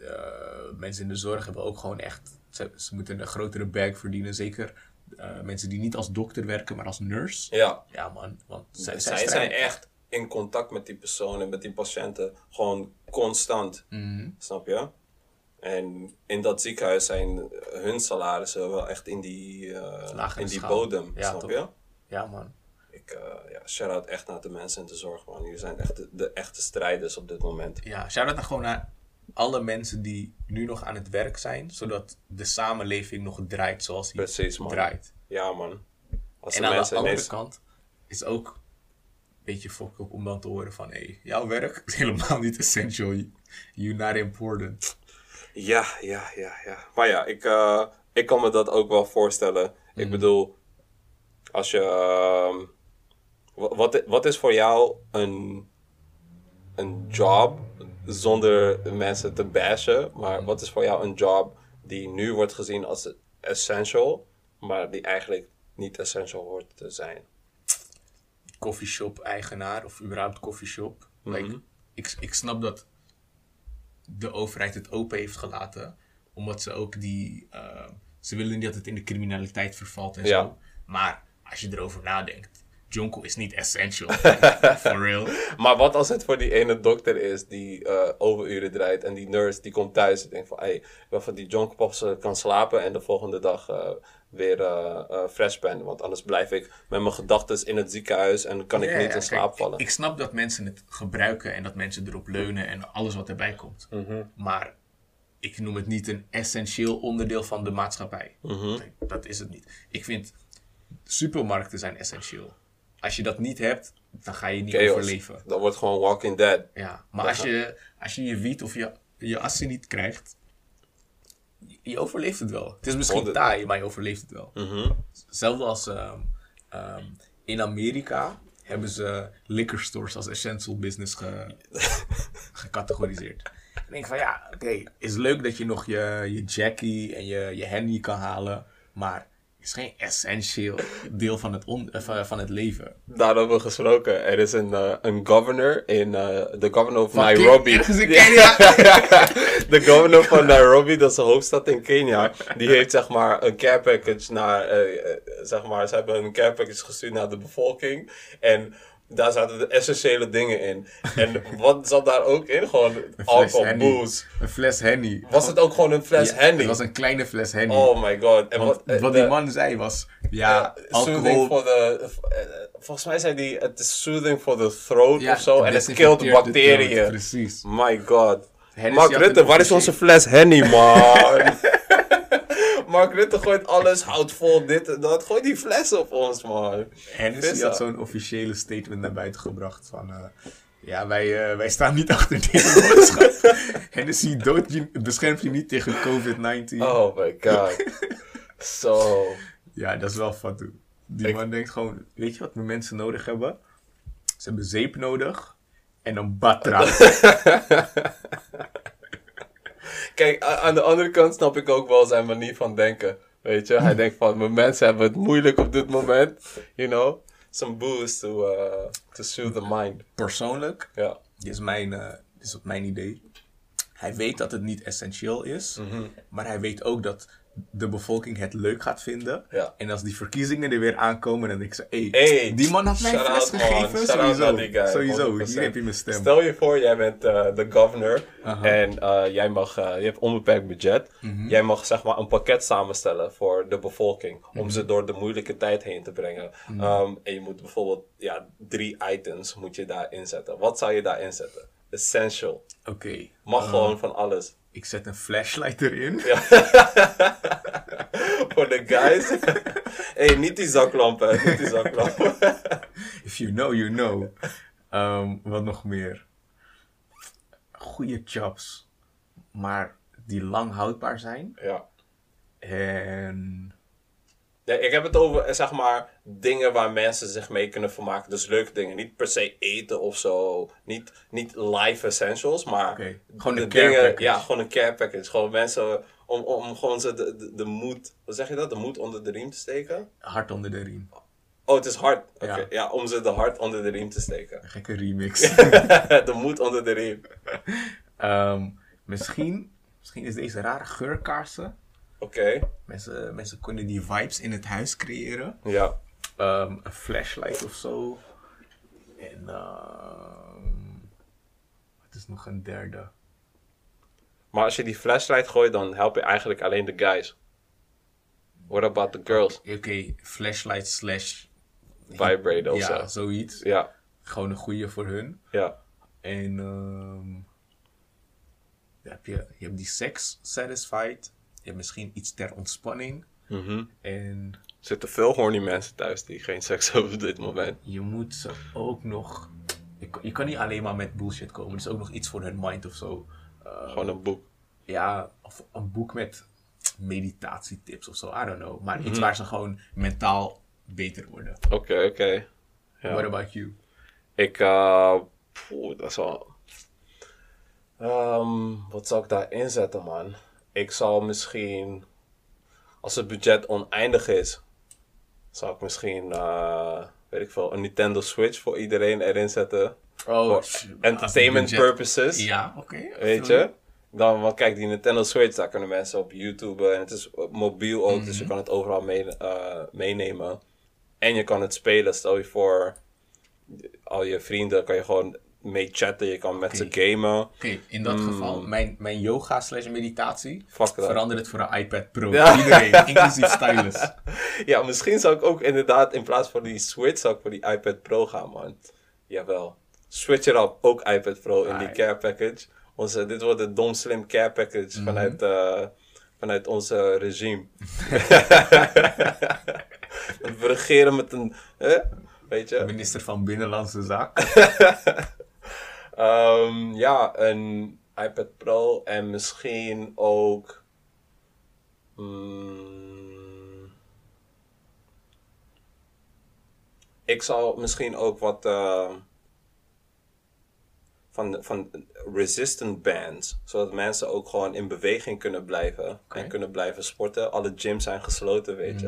Eh, mensen in de zorg hebben ook gewoon echt. Ze, ze moeten een grotere bag verdienen. Zeker eh, mensen die niet als dokter werken, maar als nurse. Ja, Ja, man. Want zij, zij, zij zijn echt in contact met die personen, met die patiënten. Gewoon constant. Mhm. Snap je? En in dat ziekenhuis zijn hun salarissen wel echt in die, eh, in die bodem. Ja, snap je? Ja, man. Ik, eh ja, shout-out echt naar de mensen in de zorg, man. Jullie zijn echt de, de echte strijders op dit moment. Ja, shout-out gewoon naar alle mensen die nu nog aan het werk zijn, zodat de samenleving nog draait zoals die Precies, man. draait. Ja, man. Als En de aan de andere ineens... kant is ook beetje fucked up om dan te horen van, hé, hey, jouw werk is helemaal niet essential. You're not important. Ja, ja, ja, ja. Maar ja, ik, eh, ik kan me dat ook wel voorstellen. Ik bedoel, als je... ehm, wa- wat, wat is voor jou een, een job, zonder mensen te bashen, maar wat is voor jou een job die nu wordt gezien als essential, maar die eigenlijk niet essential hoort te zijn? Coffeeshop eigenaar of überhaupt coffeeshop. Like, ik, ik snap dat de overheid het open heeft gelaten, omdat ze ook die, eh, ze willen niet dat het in de criminaliteit vervalt en Ja. zo. Maar als je erover nadenkt, Jonko is niet essential. For real. Maar wat als het voor die ene dokter is die eh, overuren draait en die nurse die komt thuis en denkt van, hey, ik wil van die jonkpops eh, kan slapen en de volgende dag eh, weer fresh ben. Want anders blijf ik met mijn gedachten in het ziekenhuis en kan ik niet ja, in kijk, slaap vallen. Ik, ik snap dat mensen het gebruiken en dat mensen erop leunen en alles wat erbij komt. Mhm. Maar ik noem het niet een essentieel onderdeel van de maatschappij. Mhm. Nee, dat is het niet. Ik vind supermarkten zijn essentieel. Als je dat niet hebt, dan ga je niet Chaos. overleven. Dat wordt gewoon Walking Dead. Ja, maar als je, als je je wiet of je, je assie niet krijgt, je- overleeft het wel. Het is misschien Honderd. taai, maar je overleeft het wel. Hetzelfde als ehm, ehm, in Amerika hebben ze liquor stores als essential business ge, gecategoriseerd. Ik denk van ja, oké, is leuk dat je nog je, je Jackie en je, je Henny kan halen, maar is geen essentieel deel van het, on, eh, van, het leven. Daarover gesproken, er is een, eh, een governor in, eh, de governor van Van Nairobi. Ja. Kenia. de governor van Nairobi, dat is de hoofdstad in Kenia. Die heeft zeg maar een care package naar, zeg maar, ze hebben een care package gestuurd naar de bevolking. En daar zaten de essentiële dingen in. En wat zat daar ook in? Gewoon alcohol, booze. Een fles Henny. Was het ook gewoon een fles Ja, Henny? Het was een kleine fles Henny. Oh my god. En Want wat, eh, wat de- die man zei was, ja, eh, alcohol... for the, eh, volgens mij zei hij, het is soothing for the throat ja, of zo. En het killt bacteriën. Precies. My god. Mark Rutte, waar is onze fles Henny, man? Mark Rutte gooit alles, houdt vol, dit en dat. Gooi die fles op ons, man. Hennessy had zo'n officiële statement naar buiten gebracht van... eh, ja, wij, eh, wij staan niet achter deze boodschap. Hennessy dood je, beschermt je niet tegen COVID-19. Oh my god. Zo. Ja, dat is wel fatu. Die Ik- man denkt gewoon, weet je wat we mensen nodig hebben? Ze hebben zeep nodig en een batra. Kijk, aan de andere kant snap ik ook wel zijn manier van denken. Weet je, hij denkt van, mijn mensen hebben het moeilijk op dit moment. You know? Some booze to, uh, to soothe the mind. Persoonlijk, Ja. dit is mijn, eh, dit is op mijn idee. Hij weet dat het niet essentieel is, Mhm. maar hij weet ook dat de bevolking het leuk gaat vinden. Ja. En als die verkiezingen er weer aankomen, dan denk ik zo, hey, Hey, die man had mij fles man. gegeven. Sowieso, guy, sowieso. 100%. Hier heb je mijn stem. Stel je voor, jij bent eh, de governor Aha. en eh, jij mag, eh, je hebt onbeperkt budget. Mhm. Jij mag zeg maar een pakket samenstellen voor de bevolking om Mhm. ze door de moeilijke tijd heen te brengen. Ehm, en je moet bijvoorbeeld ja, drie items moet je daar inzetten. Wat zou je daar inzetten? Essential. Oké, Mag gewoon van alles. Ik zet een flashlight erin. voor de guys. hey, niet die zaklampen, niet die zaklampen. If you know, you know. Ehm, wat nog meer? Goede jobs. Maar die lang houdbaar zijn. ja. En Ja, ik heb het over, eh, zeg maar, dingen waar mensen zich mee kunnen vermaken. Dus leuke dingen. Niet per se eten of zo. Niet, niet life essentials, maar... Gewoon de een care dingen, package. Ja, gewoon een care package. Gewoon mensen Om, om gewoon ze de, de, de moed, hoe zeg je dat? De moed onder de riem te steken? Hard onder de riem. Oh, het is hard. Oké, Ja. ja. om ze de hard onder de riem te steken. Een gekke remix. de moed onder de riem. Ehm, misschien, misschien is deze rare geurkaarsen. Oké, Mensen, mensen kunnen die vibes in het huis creëren. ja. Ehm, een flashlight of zo. En ehm wat is nog een derde? Maar als je die flashlight gooit, dan help je eigenlijk alleen de guys. What about the girls? Oké, flashlight slash... Vibrate of Ja, zo. zoiets. Ja, Gewoon een goede voor hun. ja. En ehm dan heb je, je hebt die sex satisfied. Je misschien iets ter ontspanning. Mhm. En Er zitten veel horny mensen thuis die geen seks hebben op dit moment. je moet ze ook nog... Je, kan- je kan niet alleen maar met bullshit komen. Er is ook nog iets voor hun mind of zo. Eh, Gewoon een boek. ja, of een boek met meditatietips of zo. I don't know. Maar Mhm. iets waar ze gewoon mentaal beter worden. Oké, oké. Ja. What about you? Ik, poeh, dat is wel... Ehm, wat zou ik daar inzetten, man? Ik zal misschien, als het budget oneindig is, zal ik misschien, eh, weet ik veel, een Nintendo Switch voor iedereen erin zetten. Oh, Voor entertainment purposes. Ja, oké. Weet je? Dan, want kijk, die Nintendo Switch, daar kunnen mensen op YouTube en het is mobiel ook, dus je kan het overal mee, eh, meenemen. En je kan het spelen, stel je voor, al je vrienden kan je gewoon mee chatten, je kan met ze gamen. Oké, in dat Hmm. geval, mijn, mijn yoga slash meditatie, Fuck dat. verander het voor een iPad Pro. Ja. Iedereen, inclusief stylus. Ja, misschien zou ik ook inderdaad in plaats van die Switch, zou ik voor die iPad Pro gaan, man. Jawel. Switch erop, ook iPad Pro in die care package. Onze, dit wordt de dom slim care package vanuit, eh, vanuit onze regime. We regeren met een, hè? weet je? Minister van Binnenlandse Zaken. Ehm, ja, een iPad Pro en misschien ook. mm, ik zal misschien ook wat. eh, van, van resistant bands. Zodat mensen ook gewoon in beweging kunnen blijven. En kunnen blijven sporten. Alle gyms zijn gesloten, weet je.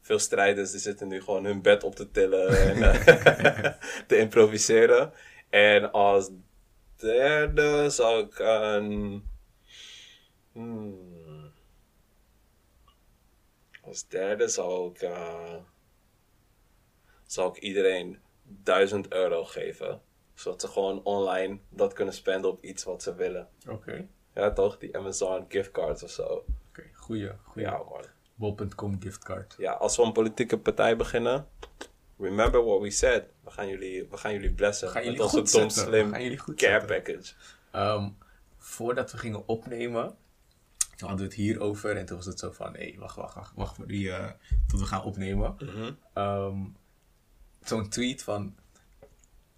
Veel strijders die zitten nu gewoon hun bed op te tillen en eh, te improviseren. En als derde zou ik een. Hmm. Als derde zou ik. eh, zou ik iedereen 1000 euro geven. Zodat ze gewoon online dat kunnen spenden op iets wat ze willen. Oké, Ja, toch? Die Amazon giftcards of zo. oké, goeie, goeie. Ja, man. Bol.com giftcard. Ja, als we een politieke partij beginnen. Remember what we said. We gaan jullie, we gaan jullie blessen. We gaan met jullie onze goed dom zetten. slim We gaan jullie goed care zetten. package. Ehm, voordat we gingen opnemen, toen hadden we het hierover en toen was het zo van, hé, wacht, wacht, wacht, wacht voor die, eh, tot we gaan opnemen. Mhm. Ehm, Zo'n tweet van,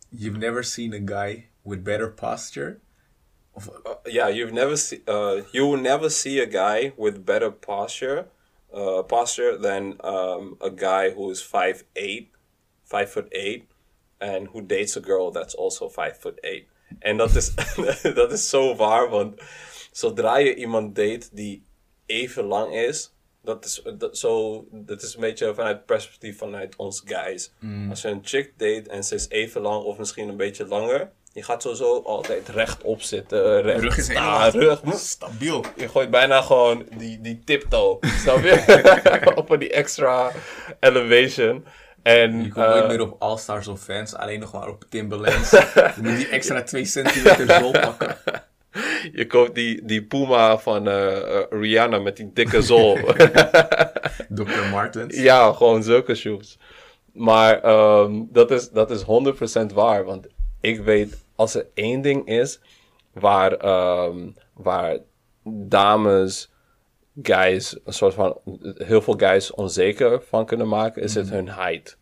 you've never seen a guy with better posture. Of, Uh, yeah, you've never see, uh, you will never see a guy with better posture, uh, posture than um, a guy who is 5'8", 5 foot 8, and who dates a girl that's also 5 foot 8. En dat is, dat is zo waar, want zodra je iemand date die even lang is, dat is, dat, zo, dat is een beetje vanuit perspectief vanuit ons guys. Als je een chick date en ze is even lang of misschien een beetje langer, je gaat sowieso altijd rechtop zitten. Recht rug is helemaal rug. stabiel. Je gooit bijna gewoon die, die tiptoe, snap je? Op die extra elevation. En, Je komt nooit eh, meer op All-Stars of Fans, alleen nog maar op Timberlands. je moet die extra 2 centimeter zool pakken. je koopt die, die Puma van eh, eh, Rihanna met die dikke zool. Dr. Martens. ja, gewoon zulke shoes. Maar ehm, dat, is, dat is 100% waar. Want ik weet, als er één ding is waar, ehm, waar dames, guys, een soort van, heel veel guys onzeker van kunnen maken, is het hun height.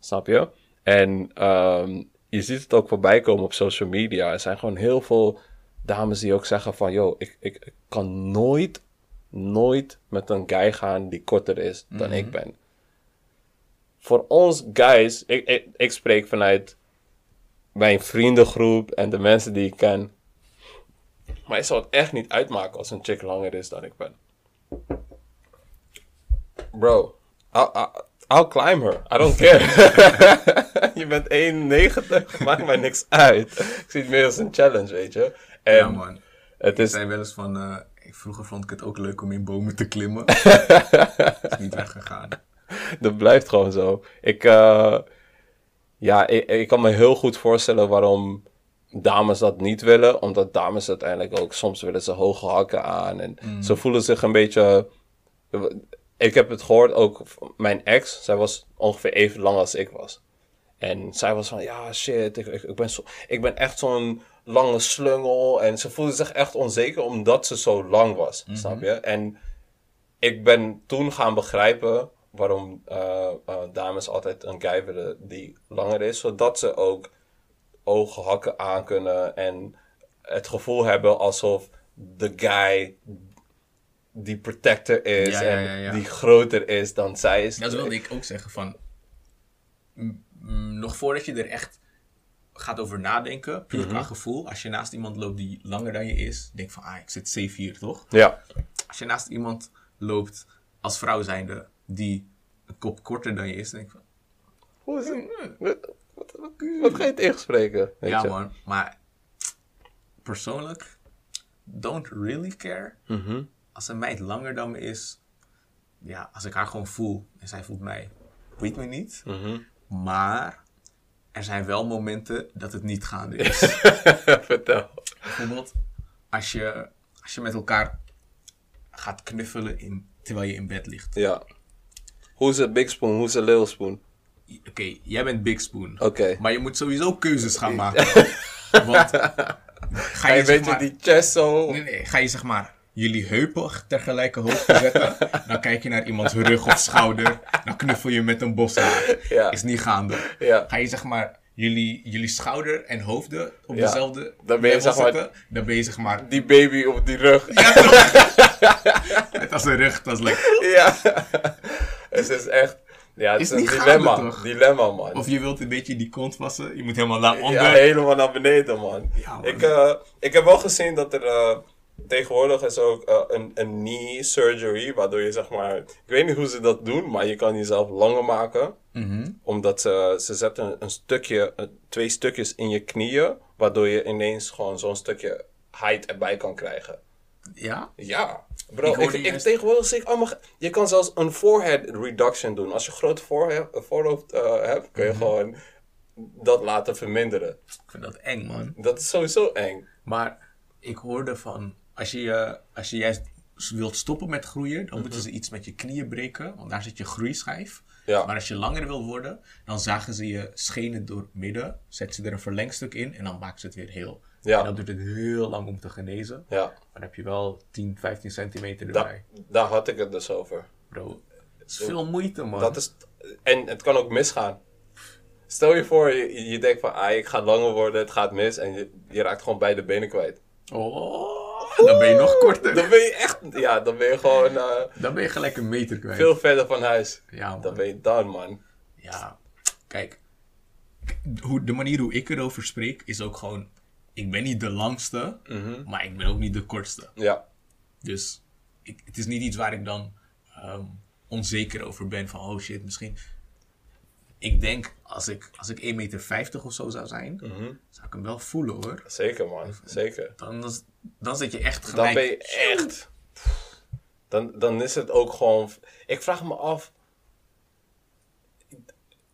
Snap je? En ehm, je ziet het ook voorbij komen op social media. Er zijn gewoon heel veel dames die ook zeggen van, yo, ik, ik, ik kan nooit, nooit met een guy gaan die korter is dan ik ben. Voor ons guys, ik, ik, ik spreek vanuit mijn vriendengroep en de mensen die ik ken. Maar het zal het echt niet uitmaken als een chick langer is dan ik ben. Bro, I'll, I'll, I'll climb her. I don't care. je bent 1,90. Maakt mij niks uit. Ik zie het meer als een challenge, weet je. En Ja, man. het Ik is... zei wel eens van, ik- vroeger vond ik het ook leuk om in bomen te klimmen. is niet weggegaan. Dat blijft gewoon zo. Ik, eh, ja, ik, ik kan me heel goed voorstellen waarom dames dat niet willen. Omdat dames uiteindelijk ook, soms willen ze hoge hakken aan. En ze voelen zich een beetje... Ik heb het gehoord ook, van mijn ex, zij was ongeveer even lang als ik was. En zij was van, ja shit, ik, ik, ik ben, zo, ik ben echt zo'n lange slungel. En ze voelde zich echt onzeker omdat ze zo lang was, snap je? En ik ben toen gaan begrijpen waarom eh, eh, dames altijd een guy willen die langer is. Zodat ze ook ogen hakken aan kunnen en het gevoel hebben alsof de guy die protector is Ja, ja, en ja, die groter is dan zij is. Dat wilde ik ook zeggen van, nog voordat je er echt gaat over nadenken, puur qua gevoel. Als je naast iemand loopt die langer dan je is, denk van, ah, ik zit safe hier, toch? Ja, Als je naast iemand loopt als vrouw zijnde die een kop korter dan je is, denk van, Hoe is het? Wat, wat, wat, wat ga je tegenspreken? Weet ja je? man, maar persoonlijk, don't really care. Mhm. Als een meid langer dan me is, ja, als ik haar gewoon voel en zij voelt mij, weet me niet. Mhm. Maar er zijn wel momenten dat het niet gaande is. Vertel. Bijvoorbeeld als je, als je met elkaar gaat knuffelen in, terwijl je in bed ligt. Ja. Hoe is het big spoon? Hoe is het little spoon? Oké, jij bent Big Spoon. Oké. Maar je moet sowieso keuzes gaan maken. Want ga je, zeg weet je maar, die chest zo... nee, nee, ga je zeg maar jullie heupen tegelijke hoogte zetten. dan kijk je naar iemands rug of schouder. Dan knuffel je met een bos. Ja. Is niet gaande. Ja. Ga je zeg maar jullie, jullie schouder en hoofden op Ja. dezelfde Dan ben je, zeg maar- zetten, dan ben je zeg maar Die baby op die rug. Ja, toch? Net als een rug, dat is lekker. Ja. het is echt... Ja, het is, Is een gaande, dilemma. Dilemma, man. Of je wilt een beetje die kont wassen, je moet helemaal naar onder. Ja, helemaal naar beneden, man. Ja, man. Ik, eh, ik heb wel gezien dat er eh, tegenwoordig is ook eh, een, een knee surgery, waardoor je zeg maar, ik weet niet hoe ze dat doen, maar je kan jezelf langer maken. Mhm. Omdat ze, ze zetten een stukje, twee stukjes in je knieën, waardoor je ineens gewoon zo'n stukje height erbij kan krijgen. Ja? Ja, bro. Ik Ik, tegenwoordig zie ik allemaal... Je kan zelfs een forehead reduction doen. Als je een grote voorhe- voorhoofd eh, hebt, kun je Mhm. gewoon dat laten verminderen. Ik vind dat eng, man. Dat is sowieso eng. Maar ik hoorde van, als je, als je juist wilt stoppen met groeien, dan moeten ze iets met je knieën breken, want daar zit je groeischijf. Ja. Maar als je langer wil worden, dan zagen ze je schenen door midden, zetten ze er een verlengstuk in en dan maken ze het weer heel. Ja. En dat duurt het heel lang om te genezen. Ja, Maar dan heb je wel 10, 15 centimeter da- erbij. daar had ik het dus over. Bro, het is veel moeite, man. Dat is, en het kan ook misgaan. Stel je voor, je, je denkt van, ah, ik ga langer worden, het gaat mis. En je, je raakt gewoon beide benen kwijt. Oh, dan ben je nog korter. Dan ben je echt, ja, dan ben je gewoon eh, Dan ben je gelijk een meter kwijt. veel verder van huis. Ja, man. Dan ben je done, man. Ja, kijk. Hoe, de manier hoe ik erover spreek is ook gewoon... Ik ben niet de langste, maar ik ben ook niet de kortste. Ja, Dus ik, het is niet iets waar ik dan ehm, onzeker over ben. Van, oh shit, misschien... Ik denk, als ik, als ik 1,50 meter of zo zou zijn... zou ik hem wel voelen, hoor. zeker, man. Zeker. Dan, is- dan zit je echt Dan gelijk... ben je echt. Dan, dan is het ook gewoon. Ik vraag me af.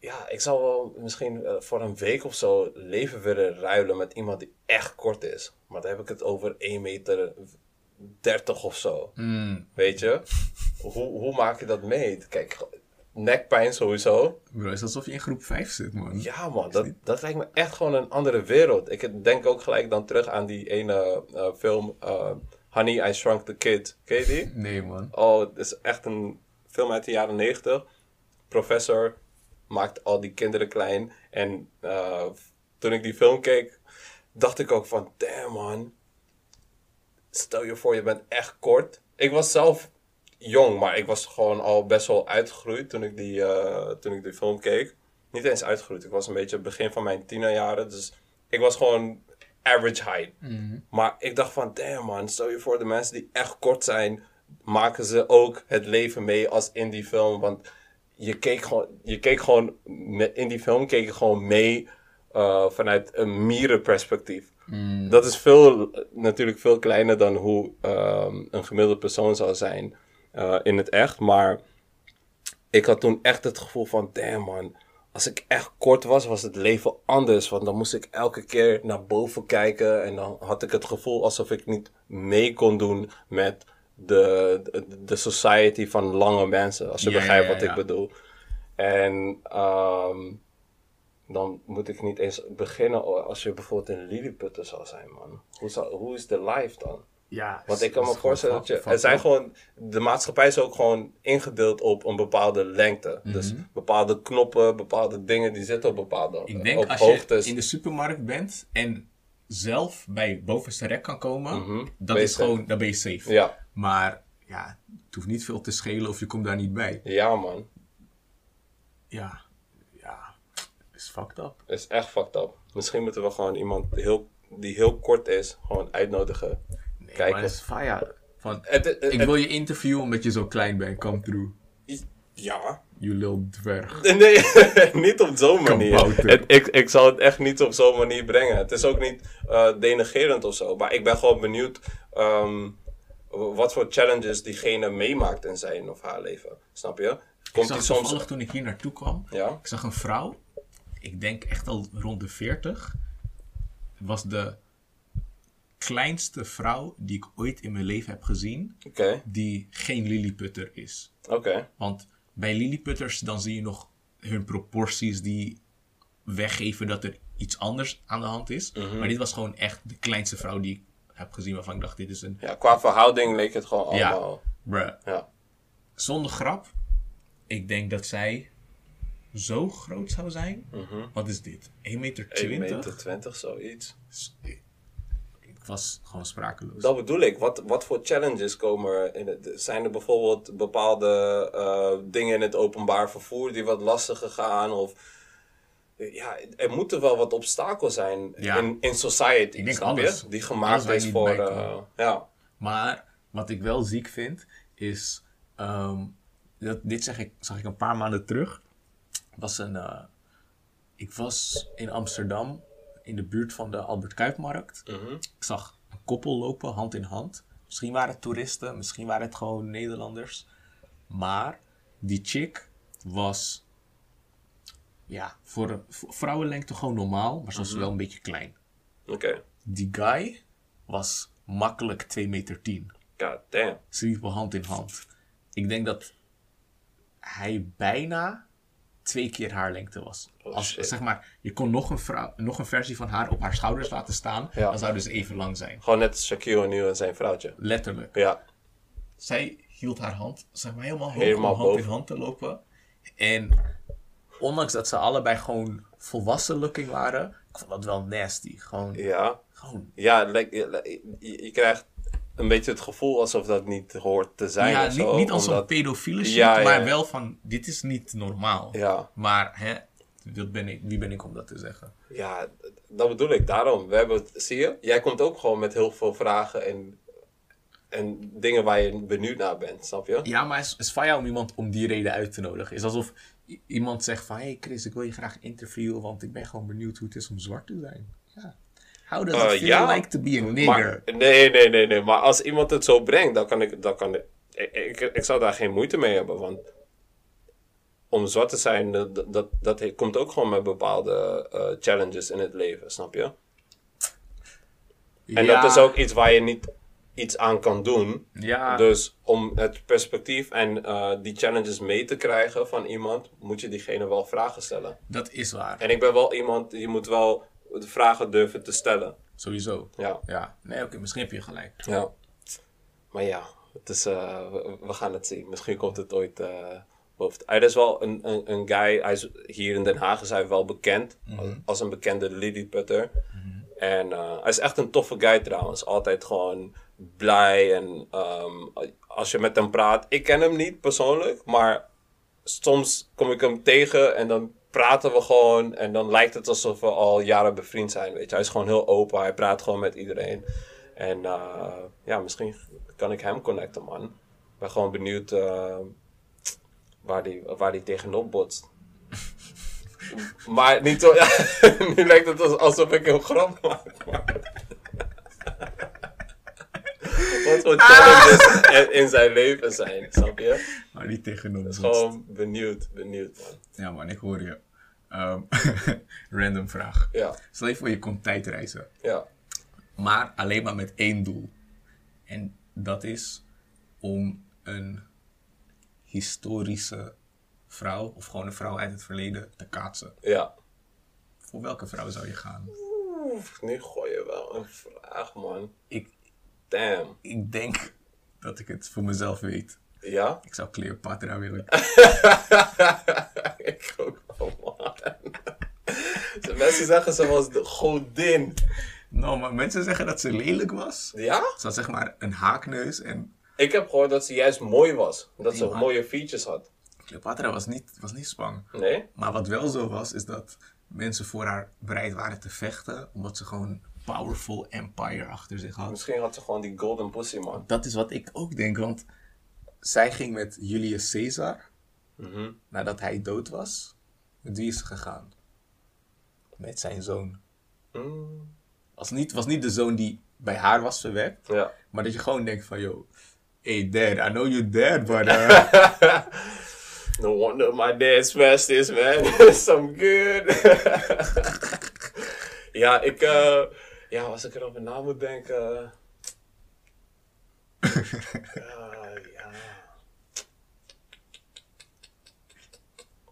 Ja, ik zou wel misschien eh, voor een week of zo leven willen ruilen met iemand die echt kort is. Maar dan heb ik het over 1 meter 30 of zo. Mm, Weet je? hoe, hoe maak je dat mee? Kijk, nekpijn sowieso. bro, is alsof je in groep 5 zit, man. Ja, man, dat, dat lijkt me echt gewoon een andere wereld. Ik denk ook gelijk dan terug aan die ene eh, film eh, Honey, I Shrunk the Kid. Ken je die? Nee, man. Oh, het is echt een film uit de jaren 90. Professor maakt al die kinderen klein. En eh, toen ik die film keek, dacht ik ook van, damn man. Stel je voor, je bent echt kort. Ik was zelf jong, maar ik was gewoon al best wel uitgegroeid toen ik die, eh, toen ik die film keek. Niet eens uitgegroeid, ik was een beetje het begin van mijn tienerjaren. Dus ik was gewoon average height. Maar ik dacht van, damn man, stel je voor de mensen die echt kort zijn, maken ze ook het leven mee als in die film. Want je keek gewoon, je keek gewoon in die film keek je gewoon mee eh, vanuit een mierenperspectief. Dat is veel, natuurlijk veel kleiner dan hoe ehm, een gemiddelde persoon zou zijn eh, in het echt. Maar ik had toen echt het gevoel van, damn man, als ik echt kort was, was het leven anders. Want dan moest ik elke keer naar boven kijken en dan had ik het gevoel alsof ik niet mee kon doen met de, de, de society van lange mensen. Als je Ja, begrijpt wat ja. ik bedoel. En ehm, dan moet ik niet eens beginnen als je bijvoorbeeld in Lilliputten zou zijn, man. Hoe, zou, hoe is de life dan? Ja, Want ik kan me voorstellen dat je. Er zijn gewoon. De maatschappij is ook gewoon ingedeeld op een bepaalde lengte. Dus bepaalde knoppen, bepaalde dingen die zitten op bepaalde Ik denk op als hoogtes. je in de supermarkt bent en zelf bij bovenste rek kan komen, Mhm. dat Ben is safe. gewoon, dan ben je safe. Ja, Maar ja, het hoeft niet veel te schelen of je komt daar niet bij. ja, man. Ja, ja, is fucked up. Is echt fucked up. Misschien moeten we gewoon iemand heel, die heel kort is, gewoon uitnodigen. Nee, Kijken. maar is fire. Van, Het, het- ik wil je interviewen omdat je zo klein bent, come through. ja. You little dwerg. Nee, niet op zo'n manier. Het, ik, ik zal het echt niet op zo'n manier brengen. Het is ook niet denigerend of zo. Maar ik ben gewoon benieuwd ehm, wat voor challenges diegene meemaakt in zijn of haar leven. Snap je? Ik Komt zag die soms... toevallig toen ik hier naartoe kwam, Ja? ik zag een vrouw, ik denk echt al rond de 40, was de kleinste vrouw die ik ooit in mijn leven heb gezien, Oké, die geen lilliputter is. oké. Want bij lilliputters dan zie je nog hun proporties die weggeven dat er iets anders aan de hand is. Mhm. Maar dit was gewoon echt de kleinste vrouw die ik heb gezien waarvan ik dacht, dit is een... Ja, qua verhouding leek het gewoon Ja. allemaal... Bruh. Ja. Zonder grap, ik denk dat zij zo groot zou zijn. Wat is dit? 1,20 meter? 1 meter 20, zoiets. Ik was gewoon sprakeloos. Dat bedoel ik. Wat, wat voor challenges komen er in het... Zijn er bijvoorbeeld bepaalde eh, dingen in het openbaar vervoer die wat lastiger gaan? Of... Ja, er moeten wel wat obstakels zijn Ja. in, in society, Ik denk alles. Die gemaakt is voor... eh, ja. Maar wat ik wel ziek vind, is. ehm, dat, dit zeg ik, zag ik een paar maanden terug. Was een, eh, ik was in Amsterdam, in de buurt van de Albert Kuipmarkt. Mhm. Ik zag een koppel lopen, hand in hand. Misschien waren het toeristen, misschien waren het gewoon Nederlanders. Maar die chick was. Ja, voor, een- voor vrouwenlengte gewoon normaal, maar ze was wel een beetje klein. Oké. Die guy was makkelijk 2 meter 10. God damn. Ze liepen hand in hand. Ik denk dat hij bijna twee keer haar lengte was. Oh, Als, zeg maar, je kon nog een, vrouw, nog een versie van haar op haar schouders laten staan. Ja. Dan zouden ze even lang zijn. Gewoon net Shaquille O'Neal en zijn vrouwtje. Letterlijk. Ja. Zij hield haar hand, zeg maar, helemaal hoog Helemaal om hand boven. in hand te lopen. En ondanks dat ze allebei gewoon volwassen looking waren, ik vond dat wel nasty. Gewoon, Ja. gewoon Ja, je, krijgt een beetje het gevoel alsof dat niet hoort te zijn ja, of niet, zo. niet als omdat- pedofiele shit, Ja, ja, maar wel van, dit is niet normaal. Ja. Maar, hè, dat ben ik, wie ben ik om dat te zeggen? Ja, dat bedoel ik. Daarom. We hebben het, zie je? Jij komt ook gewoon met heel veel vragen en, en dingen waar je benieuwd naar bent, snap je? Ja, maar het is, is van jou om iemand om die reden uit te nodigen. Is alsof iemand zegt van, hey Chris, ik wil je graag interviewen, want ik ben gewoon benieuwd hoe het is om zwart te zijn. Ja. How does it Eh, feel ja. like to be a nigger? Maar, nee, nee, nee, nee. Maar als iemand het zo brengt, dan kan ik, dan kan ik, ik, ik, zou daar geen moeite mee hebben. Want om zwart te zijn, dat, dat, dat komt ook gewoon met bepaalde eh, challenges in het leven, snap je? En Ja, dat is ook iets waar je niet iets aan kan doen. Ja, Dus om het perspectief en eh, die challenges mee te krijgen van iemand, moet je diegene wel vragen stellen. dat is waar. En ik ben wel iemand, je moet wel de vragen durven te stellen. Sowieso. Ja, Ja, nee, oké, misschien heb je gelijk. ja. Maar ja, het is, eh, we, we gaan het zien. Misschien komt het ooit eh boven. Hij is wel een, een, een guy, hij is, hier in Den Haag is hij wel bekend als, als een bekende Lilliputter. En eh, hij is echt een toffe guy trouwens. Altijd gewoon blij. En ehm, als je met hem praat. Ik ken hem niet persoonlijk. Maar soms kom ik hem tegen en dan praten we gewoon. En dan lijkt het alsof we al jaren bevriend zijn. Weet je. Hij is gewoon heel open. Hij praat gewoon met iedereen. En eh, ja, misschien kan ik hem connecten, man. Ik ben gewoon benieuwd eh, waar, die, waar die tegenop botst. maar niet zo... Ja, nu lijkt het als- alsof ik een grap maak. Wat voor challenges er in zijn leven zijn, snap je? Maar niet tegenop. Dus gewoon benieuwd, benieuwd man. Ja man, ik hoor je. Ehm, random vraag. Ja, Stel je voor je komt tijdreizen. ja, Maar alleen maar met één doel. En dat is om een historische vrouw, of gewoon een vrouw uit het verleden, te kaatsen. ja. Voor welke vrouw zou je gaan? Oeh, nu gooi je wel een vraag man. Ik, Damn. ik denk dat ik het voor mezelf weet. Ja? Ik zou Cleopatra willen. ik ook wel, man. De mensen zeggen ze was de godin. Nou, maar mensen zeggen dat ze lelijk was. Ja? Ze had zeg maar een haakneus en Ik heb gehoord dat ze juist mooi was. Dat ze mooie features had. Cleopatra was niet, was niet spang. Nee? Maar wat wel zo was, is dat mensen voor haar bereid waren te vechten, omdat ze gewoon powerful empire achter zich had. Misschien had ze gewoon die golden pussy, man. Dat is wat ik ook denk, want zij ging met Julius Caesar, Mhm. nadat hij dood was. Met wie is ze gegaan? Met zijn zoon. Mm, Was niet, was niet de zoon die bij haar was verwekt, Ja. maar dat je gewoon denkt van, yo, hey dad, I know you're dead, but uh, No wonder my dad's fast is, man. Some good. ja, ik... eh ja, als ik erover na moet denken... ja, ja.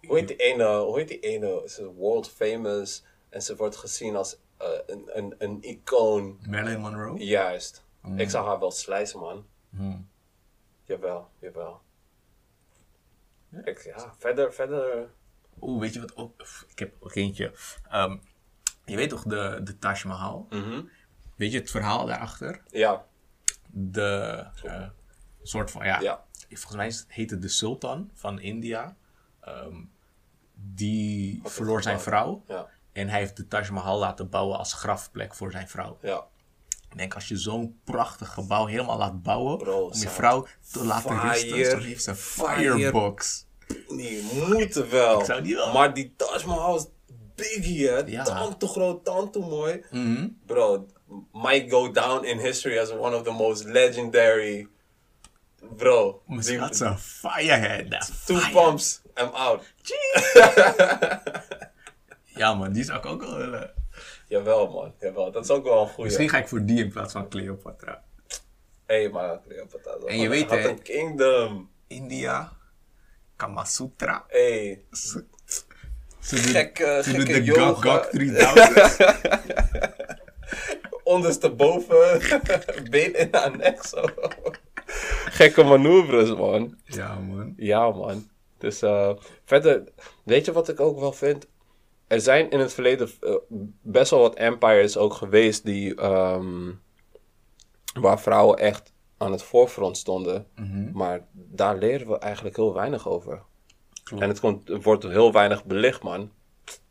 Hoe heet die ene... Hoe heet die ene? Ze is world famous. En ze wordt gezien als eh, een, een, een icoon. Marilyn Monroe. Juist. Ik zou haar wel slijzen, man. Hmm. Jawel, jawel. Ik, ja, verder, verder... Oeh, weet je wat ook? Ik heb ook eentje. Ehm, je weet toch de, de Taj Mahal? Mhm. Weet je het verhaal daarachter? Ja, De eh, soort van, ja, Ja. volgens mij is het- heet het de sultan van India. Ehm, die verloor zijn vrouw. ja, En hij heeft de Taj Mahal laten bouwen als grafplek voor zijn vrouw. ja. Ik denk, als je zo'n prachtig gebouw helemaal laat bouwen... Bro, om je vrouw te laten fire- rusten... Zo heeft ze een fire- firebox. Die moeten wel. Ik zou die wel- Maar die Taj Mahal is biggie, hè? Ja. Tante groot, tante mooi. Mhm. Bro, might go down in history as one of the most legendary... Bro, die- had zo'n firehead. two Fire. pumps, I'm out. Ja man, die zou ik ook wel willen. Jawel, man. Jawel, dat is ook wel een goeie. Misschien ga ik voor die in plaats van Cleopatra. Hé, hey, maar Cleopatra. En je weet, hè- een kingdom. India, Kamasutra. Hé, hey, Ze, ze doet- gekke, de Gok yoga. Gok 3000. ondersteboven, been in haar nek zo. Gekke manoeuvres, man. ja man. Ja, man. Dus eh, verder, weet je wat ik ook wel vind? Er zijn in het verleden eh, best wel wat empires ook geweest die, ehm, waar vrouwen echt aan het voorfront stonden. Maar daar leren we eigenlijk heel weinig over. Klopt. En het, komt, wordt heel weinig belicht, man.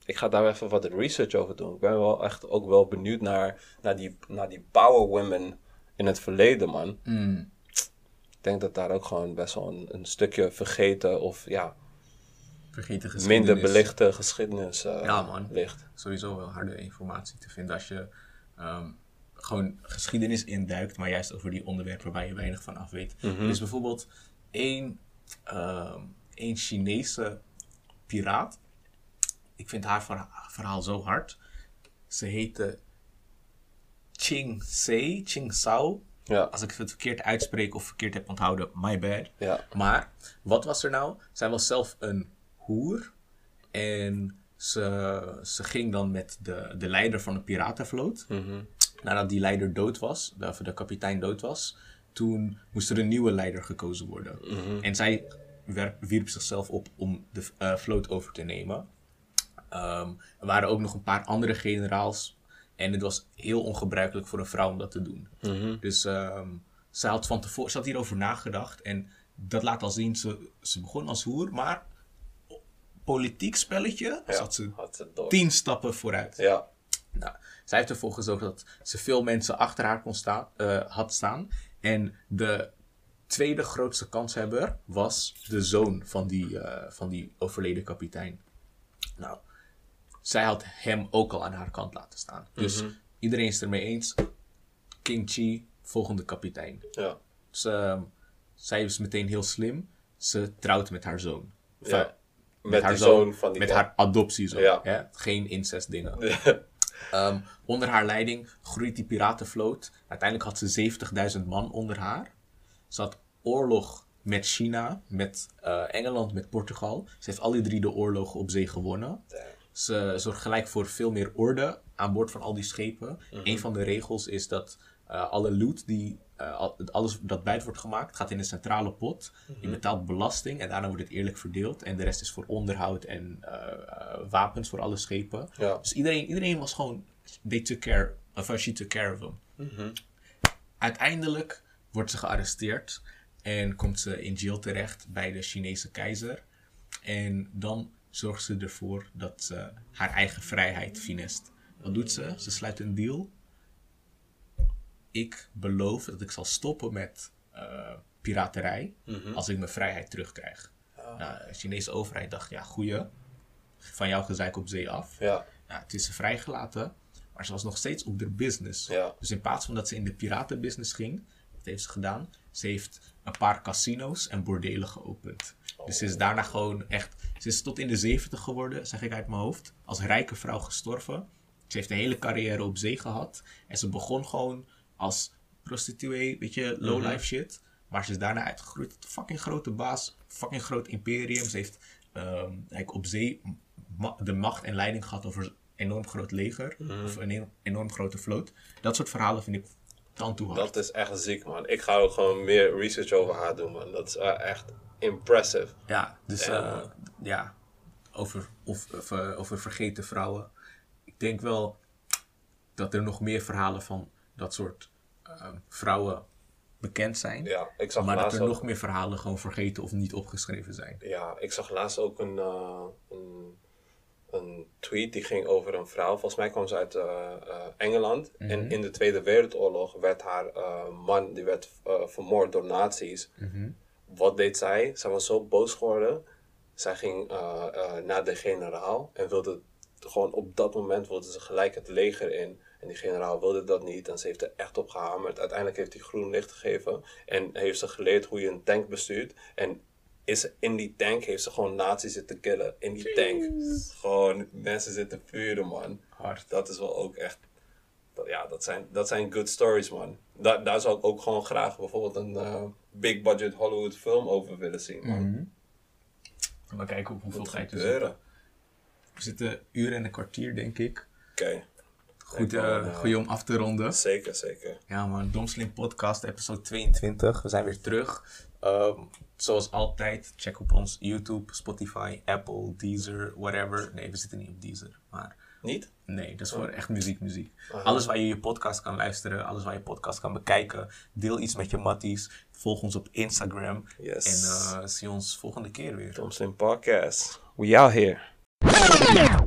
Ik ga daar even wat research over doen. Ik ben wel echt ook wel benieuwd naar, naar, die, naar die power women in het verleden, man. Mm. Ik denk dat daar ook gewoon best wel een, een stukje vergeten of ja, Vergeet de geschiedenis. minder belichte geschiedenis eh, Ja, man. ligt. Sowieso wel harde informatie te vinden als je ehm, gewoon geschiedenis induikt, maar juist over die onderwerpen waar je weinig van af weet. Er is bijvoorbeeld één, ehm, één Chinese piraat. Ik vind haar verha- verhaal zo hard. Ze heette Ching Sei, Ching Sao. Ja, Als ik het verkeerd uitspreek of verkeerd heb onthouden, my bad. ja, Maar wat was er nou? Zij was zelf een hoer. En ze, ze ging dan met de, de leider van de piratenvloot. Mhm. Nadat die leider dood was, de, of de kapitein dood was, toen moest er een nieuwe leider gekozen worden. Mhm. En zij werp- wierp zichzelf op om de eh, vloot over te nemen. Ehm, er waren ook nog een paar andere generaals. En het was heel ongebruikelijk voor een vrouw om dat te doen. Mhm. Dus ehm ze, had van tevoren, ze had hierover nagedacht. En dat laat al zien, ze, ze begon als hoer. Maar politiek spelletje ja. zat ze Had ze tien stappen vooruit. Ja, Nou, zij heeft ervoor gezorgd dat ze veel mensen achter haar kon staan, eh, had staan. En de tweede grootste kanshebber was de zoon van die, eh, van die overleden kapitein. Nou, zij had hem ook al aan haar kant laten staan. Dus iedereen is het ermee eens. King Chi, volgende kapitein. Ja. Dus, ehm, zij is meteen heel slim. Ze trouwt met haar zoon. Enfin, Ja. Met, haar zoon van die Met man. haar adoptiezoon. Ja. Hè? Geen incest dingen. Ehm, onder haar leiding groeit die piratenvloot. Uiteindelijk had ze 70.000 man onder haar. Ze had oorlog met China, met eh, Engeland, met Portugal. Ze heeft al die drie de oorlogen op zee gewonnen. Ze zorgt gelijk voor veel meer orde aan boord van al die schepen. Een van de regels is dat eh, alle loot, die, eh, al- alles dat buiten wordt gemaakt, gaat in een centrale pot. Je betaalt belasting en daarna wordt het eerlijk verdeeld. En de rest is voor onderhoud en wapens voor alle schepen. Ja. Dus iedereen, iedereen was gewoon, they took care, of she took care of them. Uiteindelijk wordt ze gearresteerd en komt ze in jail terecht bij de Chinese keizer. En dan zorgt ze ervoor dat ze haar eigen vrijheid finest. Wat doet ze? Ze sluit een deal. Ik beloof dat ik zal stoppen met eh, piraterij als ik mijn vrijheid terugkrijg. Nou, de Chinese overheid dacht, ja, goeie, van jouw gezeik op zee af. Ja. Ja, het is ze vrijgelaten, maar ze was nog steeds op de business. Ja. Dus in plaats van dat ze in de piratenbusiness ging, wat heeft ze gedaan? Ze heeft een paar casino's en bordelen geopend. Dus ze is daarna gewoon echt, ze is tot in de 70 geworden, zeg ik uit mijn hoofd, als rijke vrouw gestorven. Ze heeft een hele carrière op zee gehad en ze begon gewoon als prostituee, weet je, low-life shit. Maar ze is daarna uitgegroeid tot fucking grote baas, fucking groot imperium. Ze heeft eigenlijk op zee ma- de macht en leiding gehad over een enorm groot leger. Of een enorm, enorm grote vloot. Dat soort verhalen vind ik dan toe hard. Dat is echt ziek, man. Ik ga ook gewoon meer research over haar doen, man. Dat is eh, echt impressive. Ja, dus Ja, eh, ja, over, of, of, eh, over vergeten vrouwen. Ik denk wel dat er nog meer verhalen van dat soort ehm, vrouwen bekend zijn. Ja, ik zag maar dat er ook... nog meer verhalen gewoon vergeten of niet opgeschreven zijn. Ja, ik zag laatst ook een, een, een tweet die ging over een vrouw. Volgens mij kwam ze uit eh, eh, Engeland. En in de Tweede Wereldoorlog werd haar eh, man die werd, vermoord door nazi's. Wat deed zij? Zij was zo boos geworden. Zij ging naar de generaal en wilde gewoon op dat moment wilde ze gelijk het leger in. En die generaal wilde dat niet en ze heeft er echt op gehamerd. Uiteindelijk heeft hij groen licht gegeven en heeft ze geleerd hoe je een tank bestuurt. En is in die tank heeft ze gewoon nazi's zitten killen. In die tank. Gewoon mensen zitten vuren, man. Hard. Dat is wel ook echt. dat- Ja, dat zijn, dat zijn good stories, man. Daar, daar zou ik ook gewoon graag bijvoorbeeld een eh, big budget Hollywood film over willen zien, man. Maar kijken op hoeveel tijd we gebeuren? zitten. We zitten een uur en een kwartier, denk ik. Oké, Goed, eh, goeie om af te ronden. zeker, zeker. Ja man, Domslim Podcast, episode 22. We zijn weer terug. Ehm, zoals altijd, check op ons YouTube, Spotify, Apple, Deezer, whatever. Nee, we zitten niet op Deezer, maar Niet? nee, dat is voor echt muziek, muziek. Alles waar je je podcast kan luisteren, alles waar je podcast kan bekijken. Deel iets met je matties. Volg ons op Instagram. Yes. En eh, zie ons volgende keer weer. Tom Slim Podcast. We out here.